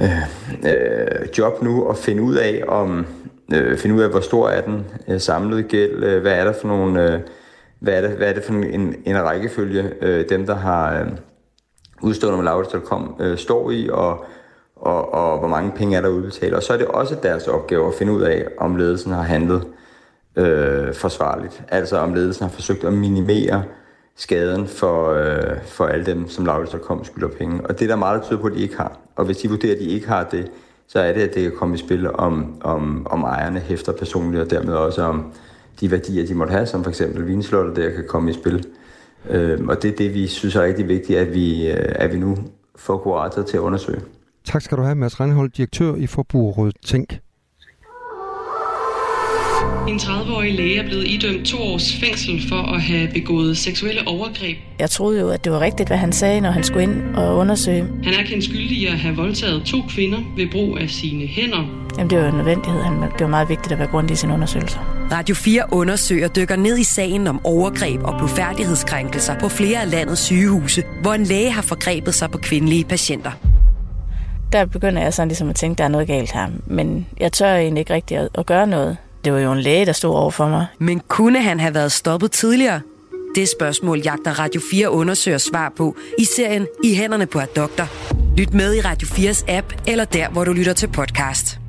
øh, øh, job nu at finde ud af, om øh, finde ud af, hvor stor er den øh, samlede gæld, øh, hvad er der for nogle... Øh, hvad er det, hvad er det for en, en rækkefølge, øh, dem der har øh, udstående med Laurits.com øh, står i, og, og, og hvor mange penge er der udbetalt. Og så er det også deres opgave at finde ud af, om ledelsen har handlet øh, forsvarligt. Altså om ledelsen har forsøgt at minimere skaden for, øh, for alle dem, som Laurits.com skylder penge. Og det er der meget, der tyder på, at de ikke har. Og hvis de vurderer, at de ikke har det, så er det, at det kan komme i spil om, om, om ejerne hæfter personligt, og dermed også om, de værdier, de måtte have, som for eksempel vinslottet, der kan komme i spil. Øh, og det er det, vi synes er rigtig vigtigt, at vi, øh, at vi nu får kurator til at undersøge. Tak skal du have, Mads Reinhold, direktør i Forbrugerrådet Tænk. En 30-årig læge er blevet idømt to års fængsel for at have begået seksuelle overgreb. Jeg troede jo, at det var rigtigt, hvad han sagde, når han skulle ind og undersøge. Han er kendt skyldig i at have voldtaget to kvinder ved brug af sine hænder. Jamen, det var en nødvendighed. Det var meget vigtigt at være grundig i sin undersøgelse. Radio 4 undersøger dykker ned i sagen om overgreb og blodfærdighedskrænkelser på flere af landets sygehuse, hvor en læge har forgrebet sig på kvindelige patienter. Der begynder jeg sådan ligesom at tænke, at der er noget galt her. Men jeg tør egentlig ikke rigtig at, at gøre noget. Det var jo en læge, der stod over for mig. Men kunne han have været stoppet tidligere? Det spørgsmål jagter Radio 4 undersøger svar på i serien I hænderne på et doktor. Lyt med i Radio 4's app eller der, hvor du lytter til podcast.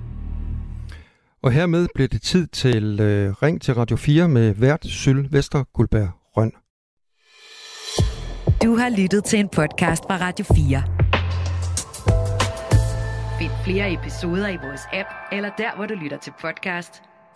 Og hermed bliver det tid til øh, Ring til Radio 4 med vært Syl Vester Guldberg Røn. Du har lyttet til en podcast fra Radio 4. Find flere episoder i vores app, eller der, hvor du lytter til podcast.